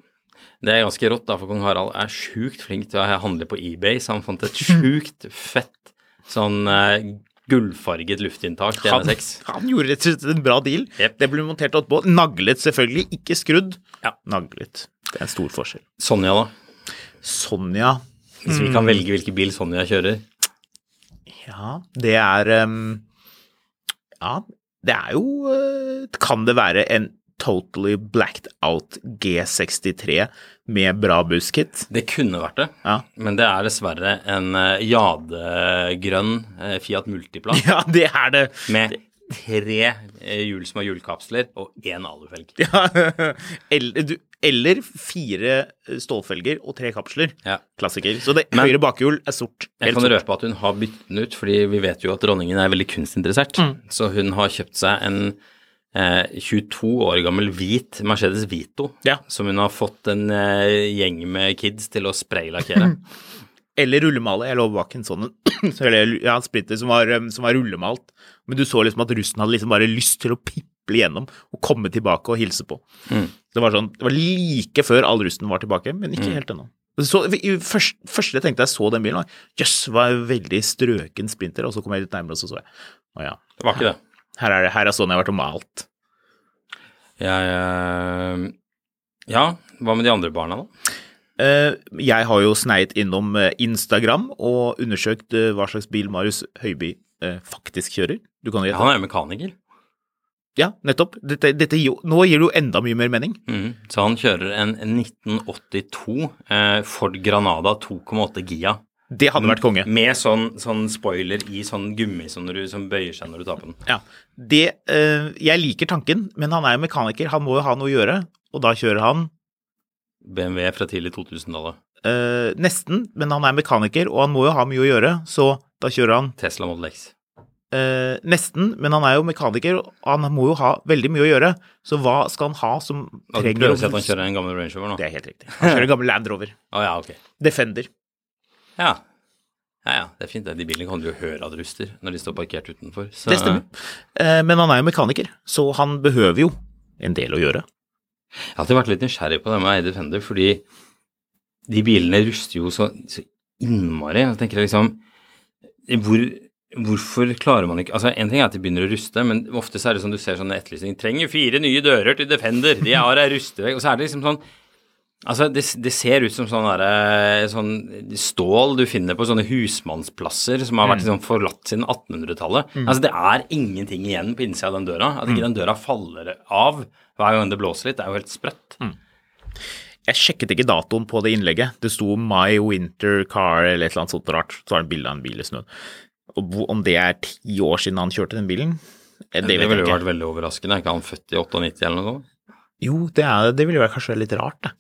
S3: Det er ganske rått, da, for kong Harald er sjukt flink til å handle på eBay, så han fant et sjukt fett sånn eh, gullfarget luftinntak til
S2: Han,
S3: NSX. [laughs]
S2: han gjorde rett og slett en bra deal.
S3: Yep.
S2: Det ble montert oppå. Naglet selvfølgelig, ikke skrudd.
S3: Ja.
S2: Naglet. Det er en stor forskjell.
S3: Sonja, da.
S2: Sonja
S3: Hvis vi kan velge hvilken bil Sonja kjører.
S2: Ja, det er um, Ja, det er jo uh, Kan det være en totally blacked out G63 med bra busskit?
S3: Det kunne vært det,
S2: Ja.
S3: men det er dessverre en eh, jadegrønn eh, Fiat Multipla [laughs]
S2: ja, det er det.
S3: med tre eh, hjul som har hjulkapsler, og én alufelg.
S2: Ja, [laughs] eller, du, eller fire stålfelger og tre kapsler.
S3: Ja.
S2: Klassiker. Så det
S3: Men-
S2: høyre bakhjul er sort.
S3: Jeg kan
S2: sort.
S3: røpe at hun har byttet den ut, fordi vi vet jo at dronningen er veldig kunstinteressert.
S2: Mm.
S3: Så hun har kjøpt seg en 22 år gammel hvit Mercedes Vito,
S2: Ja.
S3: som hun har fått en eh, gjeng med kids til å spraylakkere. [laughs]
S2: Eller rullemale. Jeg lå bak en sånn [clears throat] så eller, ja, splitter som var, um, som var rullemalt. Men du så liksom at russen hadde liksom bare lyst til å piple gjennom og komme tilbake og hilse på. Det var sånn, det var like før all russen var tilbake, men ikke helt ennå. Så, først, første jeg tenkte jeg så den bilen, var jøss, yes, var veldig strøken splinter. Og så kom jeg litt nærmere, og så så jeg å ja,
S3: Det var ikke det.
S2: Her er, det, her er sånn jeg har vært og malt.
S3: Jeg eh, Ja, hva med de andre barna, da?
S2: Eh, jeg har jo sneiet innom eh, Instagram og undersøkt hva slags bil Marius Høiby faktisk kjører. Du kan jo gjette.
S3: Han er jo mekaniker.
S2: Ja, nettopp. Dette, dette, nå gir det jo enda mye mer mening.
S3: Mm. Så han kjører en 1982 eh, Ford Granada 2,8 Gia.
S2: Det hadde vært konge.
S3: Med sånn, sånn spoiler i sånn gummi som, du, som bøyer seg når du tar på den.
S2: Ja. Det, eh, jeg liker tanken, men han er jo mekaniker. Han må jo ha noe å gjøre, og da kjører han
S3: BMW fra tidlig 2000-tallet.
S2: eh, nesten, men han er mekaniker, og han må jo ha mye å gjøre, så da kjører han
S3: Tesla Model X.
S2: eh, nesten, men han er jo mekaniker, og han må jo ha veldig mye å gjøre, så hva skal han ha som trenger
S3: prøver å si at han kjører en gammel Range Rover nå?
S2: Det er helt riktig. Han kjører en gammel Land Rover.
S3: Å ja, ok.
S2: Defender.
S3: Ja. Ja, ja, det er fint. De bilene kan du jo høre at ruster når de står parkert utenfor. Så,
S2: Det stemmer. Eh, men han er jo mekaniker, så han behøver jo en del å gjøre.
S3: Jeg har alltid vært litt nysgjerrig på det med Eide Fender, fordi de bilene ruster jo så, så innmari. Jeg tenker liksom hvor, Hvorfor klarer man ikke Altså, En ting er at de begynner å ruste, men ofte så er det sånn du ser sånne etterlysninger Trenger fire nye dører til Defender. De har ei rustevegg. Og så er det liksom sånn Altså, det, det ser ut som sånn der, sånn stål du finner på sånne husmannsplasser som har vært liksom forlatt siden 1800-tallet. Altså, det er ingenting igjen på innsida av den døra. At ikke den døra faller av hver gang det blåser litt, det er jo helt sprøtt.
S2: Jeg sjekket ikke datoen på det innlegget. Det sto My Winter Car eller et eller annet sånt rart. Så var det bilde av en bil i snøen. Og om det er ti år siden han kjørte den bilen, eh, det,
S3: Det,
S2: vet
S3: ville
S2: jeg
S3: jo
S2: ikke.
S3: vært veldig overraskende. Er ikke han født i 98 eller noe sånt?
S2: Jo, det, er, det ville jo være kanskje litt rart, det.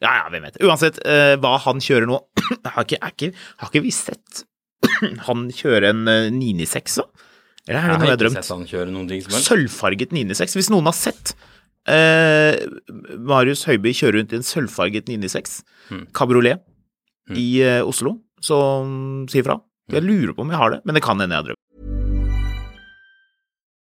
S2: Ja, ja, hvem vet. Uansett, uh, hva han kjører nå [clears throat] Har ikke, ikke, har ikke vi sett [clears throat] han kjøre en eh, 996, da? Eller er det noe jeg har drømt?
S3: sett han kjøre noen ting som helst.
S2: Sølvfarget 996. Hvis noen har sett uh, Marius Høiby kjøre rundt i en sølvfarget 996
S3: hmm.
S2: kabriolet i uh, Oslo, så um, si ifra. Jeg lurer på om jeg har det, men det kan hende jeg har drømt.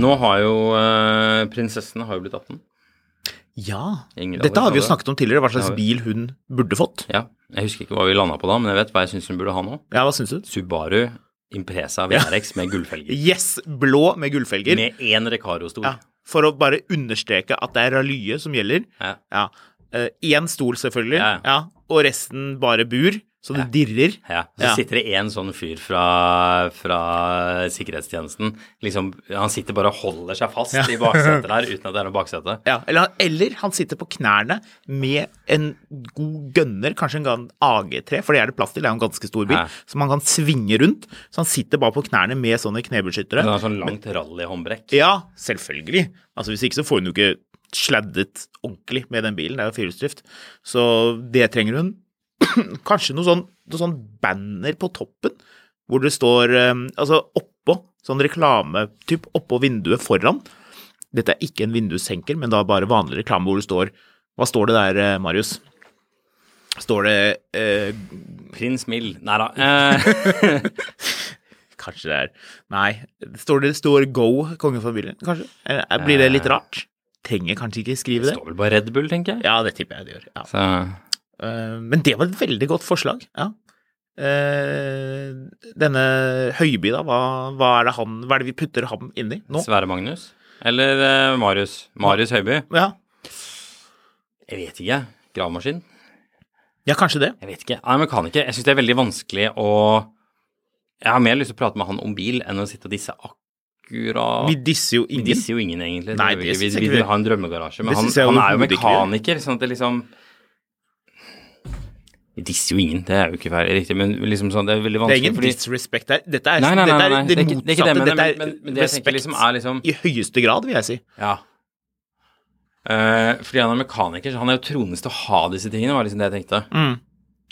S3: Nå har jo uh, prinsessen har jo blitt 18.
S2: Ja,
S3: Ingrid
S2: dette har vi jo snakket om tidligere, hva slags bil hun burde fått.
S3: Ja, jeg husker ikke hva vi landa på da, men jeg vet hva jeg syns hun burde ha nå.
S2: Ja, hva synes du?
S3: Subaru Impresa VRX med gullfelger. [laughs]
S2: Yes, blå med gullfelger.
S3: Med én Recaro-stol.
S2: Ja, for å bare understreke at det er ralye som gjelder.
S3: Ja.
S2: Ja. uh, stol, selvfølgelig.
S3: Ja.
S2: Ja. Og resten bare bur, så det dirrer.
S3: Ja, så
S2: Ja.
S3: sitter det en sånn fyr fra, fra sikkerhetstjenesten. Liksom, han sitter bare og holder seg fast
S2: Ja.
S3: i baksetet der [laughs] uten at det er noe baksete.
S2: Ja, eller, han- eller han sitter på knærne med en god gønner, kanskje en AG3, for det er det plass til, det er en ganske stor bil,
S3: Ja.
S2: som han kan svinge rundt. Så han sitter bare på knærne med sånne knebeskyttere.
S3: Den har sånn langt rallyhåndbrekk.
S2: Ja, selvfølgelig. Altså Hvis ikke så får hun jo ikke sladdet ordentlig med den bilen, det er jo firehjulsdrift. Så det trenger hun. [clears throat] Kanskje noe sånn, noe sånn banner på toppen, hvor det står eh, Altså oppå, sånn reklametyp oppå vinduet foran. Dette er ikke en vindussenker, men da bare vanlig reklame hvor det står Hva står det der, eh, Marius? Står det eh,
S3: Prins Mild Nei da. Eh, [laughs]
S2: kanskje det er Nei. Står det står Go kongefamilien, kanskje? Blir det litt rart? Trenger kanskje ikke skrive
S3: Det
S2: det?
S3: står vel bare Red Bull, tenker jeg.
S2: Ja, det tipper jeg det gjør. Ja.
S3: Så
S2: men det var et veldig godt forslag. Ja. Eh, denne Høiby, da, hva, hva er det han Hva er det vi putter ham inn i nå?
S3: Sverre Magnus. Eller eh, Marius. Marius Høiby.
S2: Ja,
S3: Jeg vet ikke. Gravemaskin?
S2: ja kanskje det.
S3: Jeg vet ikke. Han er mekaniker. Jeg syns det er veldig vanskelig å Jeg har mer lyst til å prate med han om bil enn å sitte og disse akkurat
S2: Vi disser jo ingen.
S3: Vi disser jo ingen, egentlig.
S2: Nei, det vi
S3: vi,
S2: jeg
S3: vi
S2: ikke
S3: vil ha en drømmegarasje. Men han, han er jo
S2: vi
S3: mekaniker, sånn at det liksom Vi disser jo ingen, det er jo ikke feil, riktig, men liksom sånn, det er veldig
S2: Det er
S3: vanskelig
S2: ingen
S3: fordi
S2: disrespect her. Dette er,
S3: Nei, nei, nei,
S2: dette er det,
S3: det er det er det
S2: motsatte. Dette er
S3: men- men det
S2: respekt
S3: liksom er liksom-
S2: i høyeste grad, vil jeg si.
S3: Ja. Uh, fordi han er mekaniker, så han er jo tronest til å ha disse tingene, var liksom det jeg tenkte.
S2: Mm.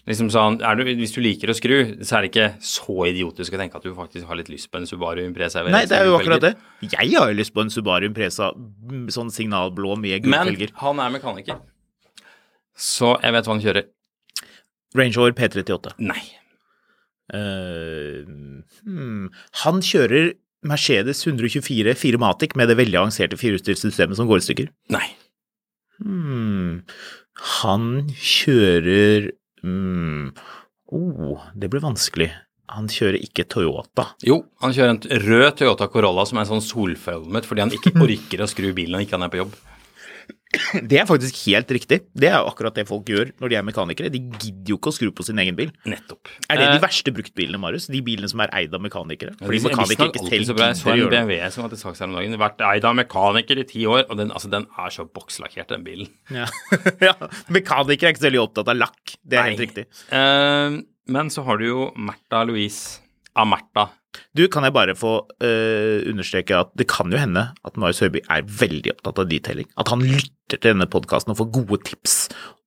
S3: Liksom sånn, du, Hvis du liker å skru, så er det ikke så idiotisk å tenke at du faktisk har litt lyst på en Subaru Impreza.
S2: Nei, det er jo akkurat det. Jeg har jo lyst på en Subaru Impreza mm, sånn signalblå med
S3: Men han er mekaniker, så jeg vet hva han kjører.
S2: Range Rover P38.
S3: Nei.
S2: Uh, hmm. Han kjører Mercedes 124 Firmatic med det veldig avanserte firehjulsdriftssystemet som går i stykker.
S3: Nei.
S2: Hmm. Han kjører hmm. oh, det blir vanskelig. Han kjører ikke Toyota.
S3: Jo, han kjører en rød Toyota Corolla som er sånn solfølmet fordi han ikke [laughs] orker å skru bilen når ikke han er på jobb. [coughs]
S2: Det er faktisk helt riktig. Det er jo akkurat det folk gjør når de er mekanikere. De gidder jo ikke å skru på sin egen bil.
S3: Nettopp.
S2: Er det de
S3: Eh,
S2: verste bruktbilene, Marius? De bilene som er eid av mekanikere?
S3: Ja,
S2: Fordi
S3: de-
S2: mekanikere ikke selv gidder å gjøre det.
S3: BMW som var til salgs her om dagen. Vært eid av mekaniker i ti år, og den, altså, den er så bokslakkert, den bilen.
S2: Ja. [laughs] ja. Mekanikere er ikke så veldig opptatt av lakk. Det er helt riktig.
S3: Uh, men så har du jo Märtha Louise av Märtha.
S2: Du, kan jeg bare få uh, understreke at det kan jo hende at Marius Høiby er veldig opptatt av detailing. At han lytter til denne podkasten og får gode tips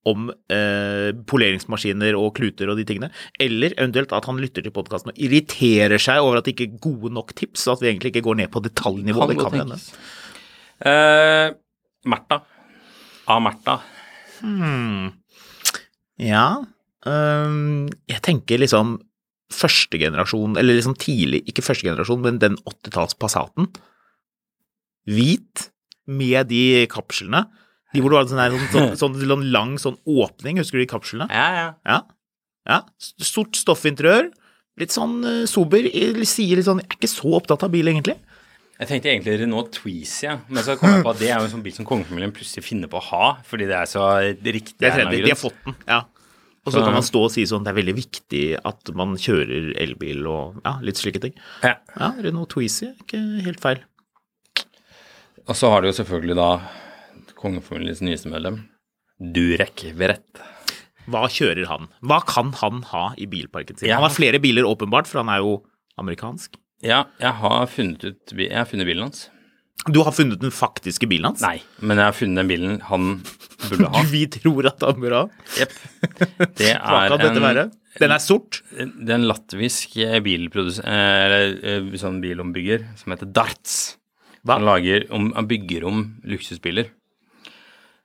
S2: om uh, poleringsmaskiner og kluter og de tingene. Eller eventuelt at han lytter til podkasten og irriterer seg over at det ikke er gode nok tips, og at vi egentlig ikke går ned på detaljnivå.
S3: Kan
S2: det kan hende.
S3: Uh, Eh, Märtha A. Märtha.
S2: Ja, um, jeg tenker liksom første generasjon, eller liksom tidlig, ikke første generasjon, men den 80-talls Passaten. Hvit, med de kapslene. De hvor det var sånn, sånn, sånn, sånn lang sånn åpning, husker du de kapslene?
S3: Ja, ja.
S2: Ja. ja. Stort stoffinteriør. Litt sånn uh, sober. Sier litt sånn Jeg er ikke så opptatt av bil, egentlig.
S3: Jeg tenkte egentlig Renault Twizy, ja. men så kom jeg på at det er jo en sånn bil som kongefamilien plutselig finner på å ha, fordi det er så riktig.
S2: Det er
S3: eller
S2: De har fått den. Ja. Og så kan man stå og si sånn Det er veldig viktig at man kjører elbil og ja, litt slike ting.
S3: Ja.
S2: Ja, Renault Twizy er ikke helt feil.
S3: Og så har du jo selvfølgelig da kongefamiliens nyeste medlem, Durek Verrett.
S2: Hva kjører han? Hva kan han ha i bilparken sin?
S3: Ja.
S2: Han har flere biler, åpenbart, for han er jo amerikansk.
S3: Ja, jeg har funnet ut Jeg har funnet bilen hans.
S2: Du har funnet den faktiske bilen hans?
S3: Nei, men jeg har funnet den bilen han burde ha. [laughs]
S2: Vi tror at han burde ha.
S3: Jepp. [laughs] Det
S2: Hva kan dette være? Den er sort.
S3: det er en latvisk eh, eller eh, sånn bilombygger som heter Darts.
S2: Hva?
S3: Han, lager han bygger om luksusbiler.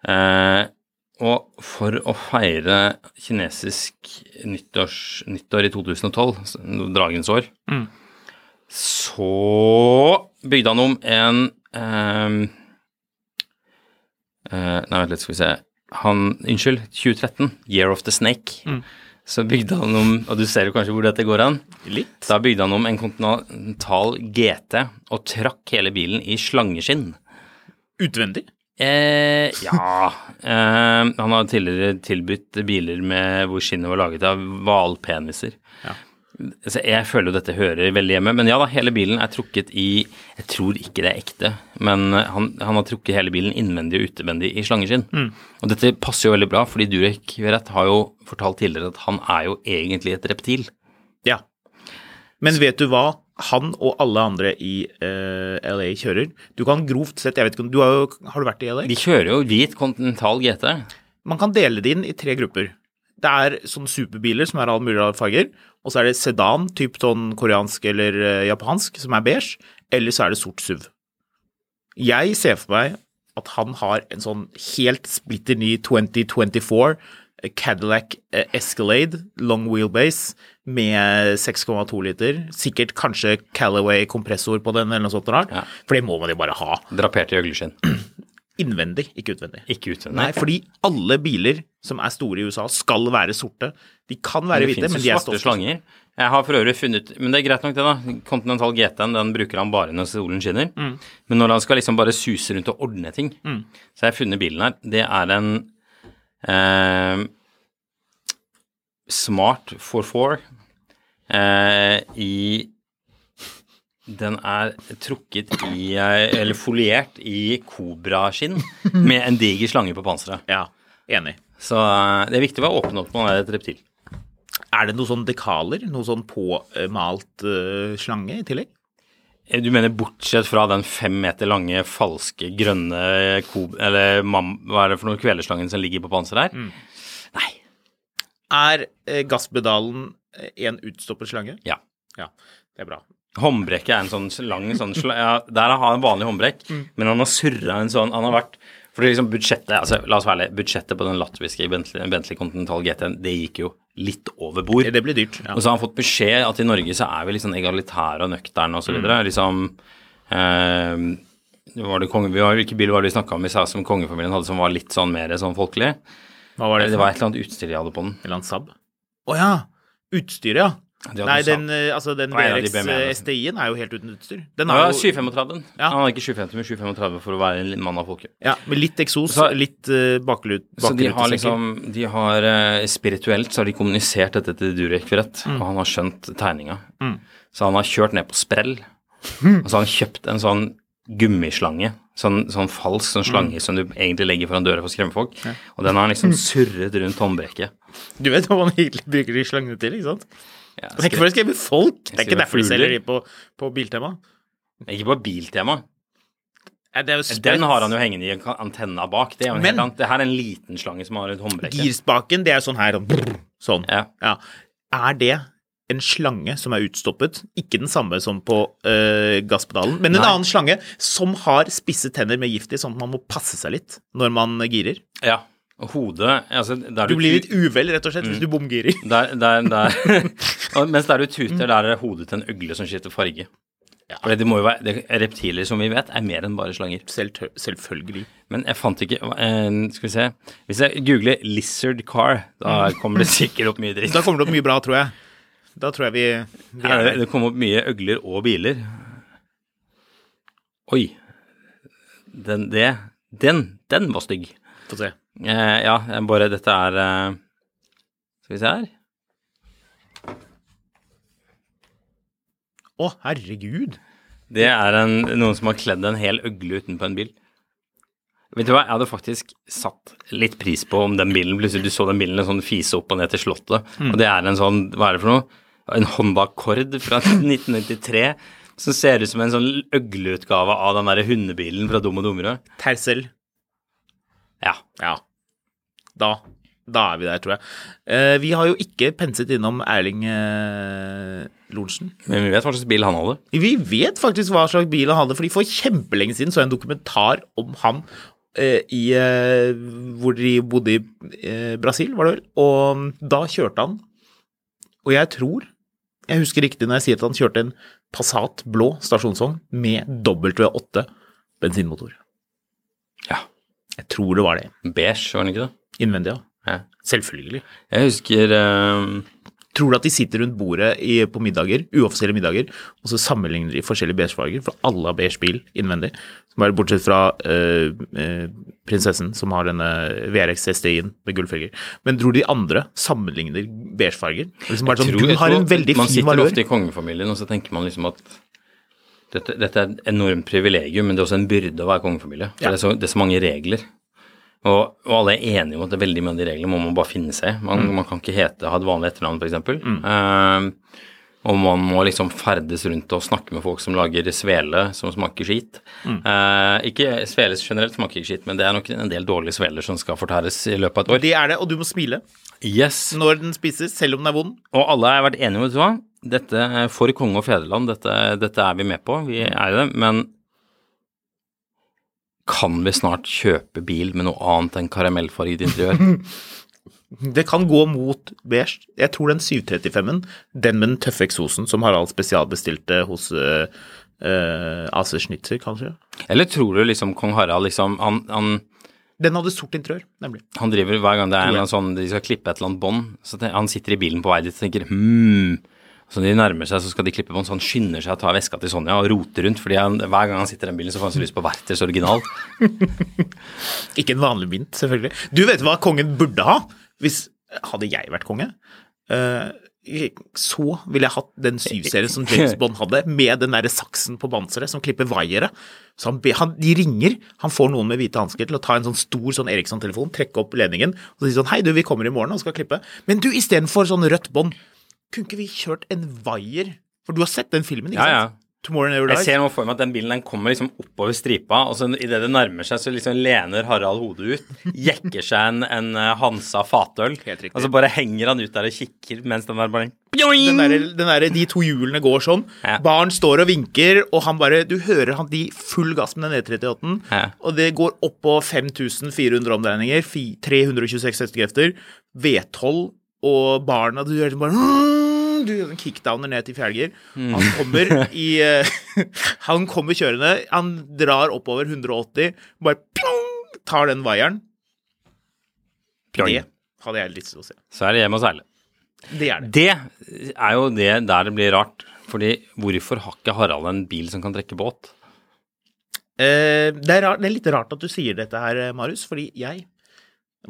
S3: Eh, og for å feire kinesisk nyttårs, nyttår i 2012, dragens år,
S2: Mm.
S3: så bygde han om en eh, Nei, vent litt, skal vi se. Han, unnskyld, 2013, Year of the Snake.
S2: Mm.
S3: Så bygde han om, og du ser jo kanskje hvor dette går an.
S2: Litt.
S3: Da bygde han om en Continental GT og trakk hele bilen i slangeskinn.
S2: Utvendig.
S3: Eh, ja eh, Han har tidligere tilbudt biler med hvor skinnet var laget av hvalpeniser.
S2: Ja.
S3: Så jeg føler jo dette hører veldig hjemme. Men ja da, hele bilen er trukket i Jeg tror ikke det er ekte, men han, han har trukket hele bilen innvendig og utevendig i slangeskinn. Og dette passer jo veldig bra, fordi Durek Verrett har jo fortalt tidligere at han er jo egentlig et reptil.
S2: Ja. Men vet du hva han og alle andre i uh, LA kjører? Du kan grovt sett Jeg vet ikke du har, jo, har du vært i LA?
S3: De kjører jo hvit kontinental GT.
S2: Man kan dele det inn i tre grupper. Det er sånne superbiler som er alle mulige farger, og så er det sedan, typ sånn koreansk eller eh, japansk, som er beige, eller så er det sort SUV. Jeg ser for meg at han har en sånn helt splitter ny 2024 Cadillac eh, Escalade long wheelbase med 6,2 liter. Sikkert kanskje Callaway kompressor på den, eller noe sånt rart.
S3: Ja.
S2: For det må man jo bare ha.
S3: Drapert i øgleskinn.
S2: Innvendig, ikke utvendig.
S3: Ikke utvendig.
S2: Nei, fordi alle biler som er store i USA, skal være sorte. De kan være hvite, men de er
S3: stål.
S2: Det finnes svarte
S3: slanger. Jeg har for øvrig funnet Men det er greit nok, det, da. Continental GT-en den bruker han bare når solen skinner.
S2: Mm.
S3: Men når han skal liksom bare suse rundt og ordne ting, så har jeg funnet bilen her. Det er en eh, Smart 44 eh, i Den er trukket i eh, Eller foliert i kobraskinn med en diger slange på panseret.
S2: Ja, enig.
S3: Så eh, det er viktig å være åpen opp når man er et reptil.
S2: Er det noe sånn dekaler? Noe sånn påmalt uh, slange i tillegg?
S3: Du mener bortsett fra den fem meter lange, falske, grønne kob... Eller mam, hva er det for noe kvelerslangen som ligger på panseret her? Nei.
S2: Er eh, gasspedalen en utstoppet slange?
S3: Ja.
S2: Ja, det er bra.
S3: Håndbrekket er en sånn lang sånn ja, Der har han en vanlig håndbrekk, men han har surra en sånn Han har vært For liksom budsjettet altså La oss være ærlige, budsjettet på den latviske Bentley, Bentley Continental GT-en, det gikk jo litt over bord.
S2: Det blir dyrt. Ja.
S3: Og så har han fått beskjed at i Norge så er vi litt sånn egalitære og nøkterne og så videre. Liksom eh, var det konge, vi har, Hvilke bil var det vi snakka om i SAS som kongefamilien hadde som var litt sånn mer sånn folkelig?
S2: Hva var det?
S3: Det var et eller annet utstyr de hadde på den.
S2: En eller annen Saab? Å ja! Utstyret, ja.
S3: De
S2: Nei, den, eh, altså, den
S3: Det var en av de
S2: VRX
S3: BMW-ene.
S2: STI-en er jo helt uten utstyr. Den
S3: Ja,
S2: har jo
S3: 735.
S2: Ja.
S3: Han hadde ikke 750, men 735 for å være en mann av folket.
S2: ja, med litt eksos,
S3: Så-
S2: litt uh, baklut,
S3: Så de har liksom de har, uh, Spirituelt så har de kommunisert dette til Durek Verrett,
S2: Mm.
S3: og han har skjønt tegninga. Så han har kjørt ned på sprell,
S2: Mm.
S3: og så har han kjøpt en sånn gummislange. Sånn, sånn falsk sånn
S2: Mm.
S3: slange som du egentlig legger foran døra for å skremme folk. Og den har han liksom surret rundt håndbrekket.
S2: Du vet hva man egentlig bruker de slangene til, ikke sant?
S3: Ja,
S2: Det er ikke for å skremme folk. Det er ikke derfor de selger de på, på Biltema.
S3: Ikke på biltema. Den har han jo hengende i antenna bak. Det er en
S2: Men-.
S3: Det her er en liten slange som har et håndbrekk.
S2: Girspaken, det er sånn her sånn.
S3: Ja.
S2: Ja. Er det en slange som er utstoppet? Ikke den samme som på øh, gasspedalen, men en
S3: Nei.
S2: annen slange som har spisse tenner med gift i, sånn at man må passe seg litt når man girer.
S3: ja. Hodet altså, der
S2: Du blir litt uvel, rett og slett,
S3: Mm.
S2: hvis du bomgirer. [laughs]
S3: Der, der, der. [laughs] Mens der du tuter, der er hodet til en øgle som skifter farge. For det må jo være, det, Reptiler, som vi vet, er mer enn bare slanger.
S2: Selv, selvfølgelig.
S3: Men jeg fant ikke eh, Skal vi se Hvis jeg googler 'lizard car', da kommer det sikkert opp mye dritt.
S2: Da kommer det opp mye bra, tror jeg. Da tror jeg vi, vi er
S3: det kommer opp mye øgler og biler. Oi. Den, det Den, den var stygg.
S2: Få se.
S3: Eh, ja, bare Dette er eh, Skal vi se her.
S2: Å, herregud.
S3: Det er en, noen som har kledd en hel øgle utenpå en bil. Vet du hva, jeg hadde faktisk satt litt pris på om den bilen Plutselig du så den bilen en sånn fise opp og ned til Slottet, og det er en sånn Hva er det for noe? En Honda Accord fra [laughs] 1993 som ser ut som en sånn øgleutgave av den der hundebilen fra Dum og dummere.
S2: Tersel.
S3: Ja.
S2: Ja. Da. Da er vi der, tror jeg. Eh, vi har jo ikke penset innom Erling eh, Lorentzen.
S3: Men vi vet hva slags bil han hadde.
S2: Vi vet faktisk hva slags bil han hadde, fordi for kjempelenge siden så jeg en dokumentar om han eh, i eh, hvor de bodde i eh, Brasil, var det vel, og da kjørte han, og jeg tror, jeg husker riktig når jeg sier at han kjørte en Passat blå stasjonsvogn med W8 bensinmotor.
S3: Ja.
S2: Jeg tror det var det.
S3: Beige, var den ikke det?
S2: Innvendig, ja.
S3: Ja.
S2: Selvfølgelig.
S3: Jeg husker um...
S2: Tror du at de sitter rundt bordet i, på middager, uoffisielle middager, og så sammenligner de forskjellige beigefarger, for alle har beige bil innvendig, som er bortsett fra øh, øh, prinsessen, som har denne VRX STI-en med gullfelger. Men tror du de andre sammenligner beigefarger? Liksom bare
S3: jeg
S2: sånn,
S3: tror-
S2: du har en veldig
S3: Man
S2: fin
S3: sitter
S2: valør.
S3: ofte i kongefamilien, og så tenker man liksom at dette, dette er et enormt privilegium, men det er også en byrde å være kongefamilie. For
S2: Ja.
S3: det, er så, det er så mange regler. Og, og alle er enige om at det er veldig mye av de reglene må man bare finne seg. Man,
S2: Mm.
S3: man kan ikke hete, ha et vanlig etternavn, f.eks. Uh, og man må liksom ferdes rundt og snakke med folk som lager svele som smaker skit.
S2: Mm.
S3: Eh, ikke svele generelt smaker ikke skit, men det er nok en del dårlige sveler som skal fortæres i løpet av et år.
S2: Det er det, og du må smile
S3: Yes.
S2: når den spises, selv om den er vond.
S3: Og alle har vært enige om vet du hva? Dette for konge og fedreland, dette, dette er vi med på, vi er det, men kan vi snart kjøpe bil med noe annet enn karamellfarget interiør? [laughs]
S2: Det kan gå mot beige. Jeg tror den 735-en, den med den tøffe eksosen som Harald spesialbestilte hos uh, uh, AC Schnitzer, kanskje.
S3: Eller tror du liksom kong Harald liksom Han, han,
S2: Den hadde sort interiør, nemlig.
S3: han driver hver gang det er en sånn de skal klippe et eller annet bånd, så han sitter i bilen på vei dit og tenker hm. Så når de nærmer seg, så skal de klippe bånd, så han skynder seg å ta veska til Sonja og rote rundt, fordi han, hver gang han sitter i den bilen, så får han så lyst på Werthers original. [laughs]
S2: Ikke en vanlig mynt, selvfølgelig. Du vet hva kongen burde ha? Hvis Hadde jeg vært konge, Uh, så ville jeg hatt den syvserien som James [laughs] Bond hadde, med den derre saksen på panseret som klipper vaiere. Så han, han, de ringer, han får noen med hvite hansker til å ta en sånn stor sånn Eriksson-telefon, trekke opp ledningen og si sånn Hei, du, vi kommer i morgen og skal klippe. Men du, istedenfor sånn rødt bånd, kunne ikke vi kjørt en vaier? For du har sett den filmen, ikke
S3: Ja, ja.
S2: sant? Tomorrow Never
S3: Jeg ser nå for meg at den bilen den kommer liksom oppover stripa, og så idet det nærmer seg, så liksom lener Harald hodet ut, jekker seg en, en eh, Hansa fatøl, og så bare henger han ut der og kikker mens den der bare
S2: den der, den der, de to hjulene går sånn.
S3: Ja.
S2: Barn står og vinker, og han bare Du hører han de full gass med den E38-en,
S3: Ja.
S2: og det går opp på 5400 omdreininger, 326 hestekrefter, V12, og barna Du hører bare «Mm», du gjør en kickdowner ned til fjerde. Han kommer i eh, [laughs] Han kommer kjørende, han drar oppover 180, bare pjong, tar den vaieren. Det hadde jeg lyst til å se.
S3: Så er det hjem og seile.
S2: Det er det.
S3: Det er jo det der det blir rart. Fordi hvorfor har ikke Harald en bil som kan trekke båt?
S2: Eh, det, er rart, det er litt rart at du sier dette her, Marius, fordi jeg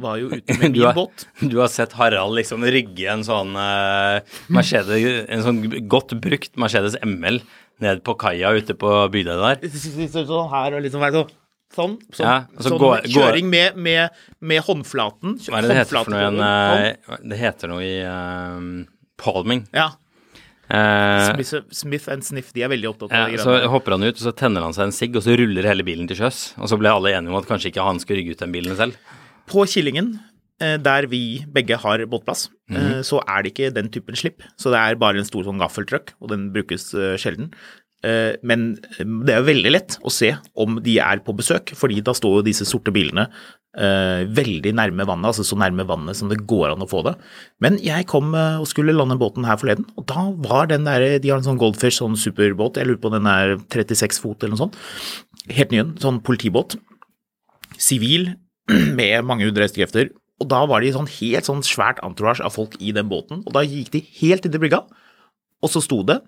S2: var jo ute [laughs] med
S3: Du
S2: min
S3: har,
S2: båt. [laughs]
S3: du har sett Harald liksom rygge en sånn uh, Mercedes, en sånn godt brukt Mercedes ML ned på kaia ute på Bygdøy der.
S2: Sånn her og liksom være sånn. Sånn, sånn,
S3: Ja, altså
S2: sånn
S3: går- går-
S2: kjøring med, med, med håndflaten.
S3: Hva er det det heter for noe igjen? Eh, Det heter noe i uh, palming.
S2: Ja.
S3: Uh,
S2: Smith, Smith and Sniff, de er veldig opptatt
S3: ja,
S2: av de
S3: så hopper han ut, og så tenner han seg en sigg, og så ruller hele bilen til sjøs. Og så ble alle enige om at kanskje ikke han skulle rygge ut den bilen selv.
S2: På Killingen, eh, der vi begge har båtplass, mm. så er det ikke den typen slipp. Så det er bare en stor sånn gaffeltruck, og den brukes eh, sjelden. Men det er veldig lett å se om de er på besøk, fordi da står jo disse sorte bilene veldig nærme vannet, altså så nærme vannet som det går an å få det. Men jeg kom og skulle lande båten her forleden, og da var den der De har en sånn Goldfish, sånn superbåt, jeg lurer på den er 36 fot eller noe sånt. Helt ny en, sånn politibåt. Sivil, [clears throat] med mange hundre hestekrefter. Og da var de sånn helt sånn svært entourage av folk i den båten, og da gikk de helt inn til brygga, og så sto det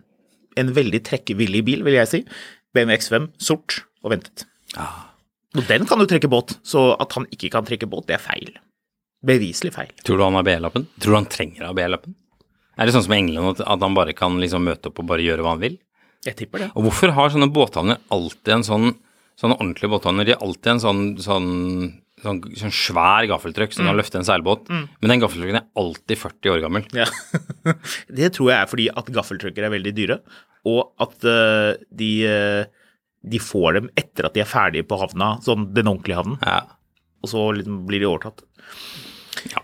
S2: en veldig trekkevillig bil, vil jeg si, BMW X5, sort, og ventet. Og den kan jo trekke båt, så at han ikke kan trekke båt, det er feil. Beviselig feil.
S3: Tror du han har B-lappen? Tror du han trenger å ha B-lappen? Er det sånn som i England at, at han bare kan liksom møte opp og bare gjøre hva han vil?
S2: Jeg tipper det.
S3: Og hvorfor har sånne båthavner alltid en sånn Sånne ordentlige båthavner, de har alltid en sånn, sånn, sånn, sånn svær gaffeltrøkk som kan løfte en seilbåt, men den gaffeltrucken er alltid 40 år gammel.
S2: Ja. [laughs] det tror jeg er fordi at gaffeltrucker er veldig dyre, og at uh, de, uh, de får dem etter at de er ferdige på havna, sånn den ordentlige havnen,
S3: Ja.
S2: og så liksom blir de overtatt.
S3: Ja.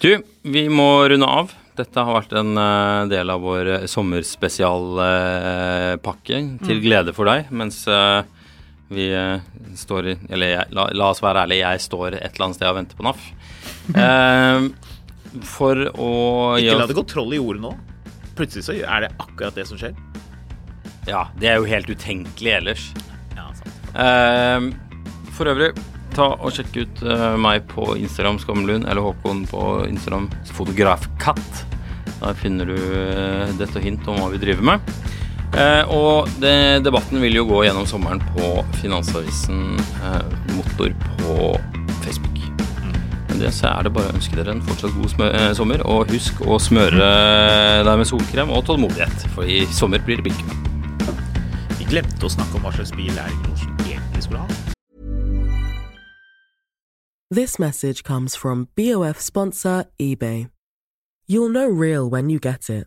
S3: Du, vi må runde av. Dette har vært en uh, del av vår sommerspesialpakke til glede for deg, mens vi eh, står i Eller jeg, la, la oss være ærlige, jeg står et eller annet sted og venter på NAF. Eh, for å
S2: Ikke la det gå troll i ordet nå. Plutselig så er det akkurat det som skjer.
S3: Ja, det er jo helt utenkelig ellers.
S2: Ja.
S3: Eh, for øvrig, ta og sjekk ut uh, meg på Instagram Skamlund, eller Håkon på Instagram Fotografkatt. Der finner du uh, dette hint om hva vi driver med. Eh, og det, debatten vil jo gå gjennom sommeren på Finansavisen eh, Motor på Facebook. Men det så er det bare å ønske dere en fortsatt god smø eh, sommer, og husk å smøre deg med solkrem og tålmodighet, for i sommer blir det bilkø.
S2: Vi glemte å snakke om hva slags bil Erling Olsen egentlig skulle ha.
S4: This message comes from BOF sponsor eBay. You'll know real when you get it.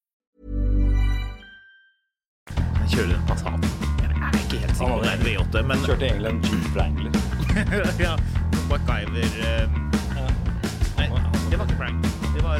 S2: Jeg kjører en Passat. Jeg er ikke helt sikker på det er en V8, men
S3: Kjørte egentlig en Jeep Wrangler. [laughs]
S2: ja, MacGyver eh, Nei, det var ikke Frank. Det var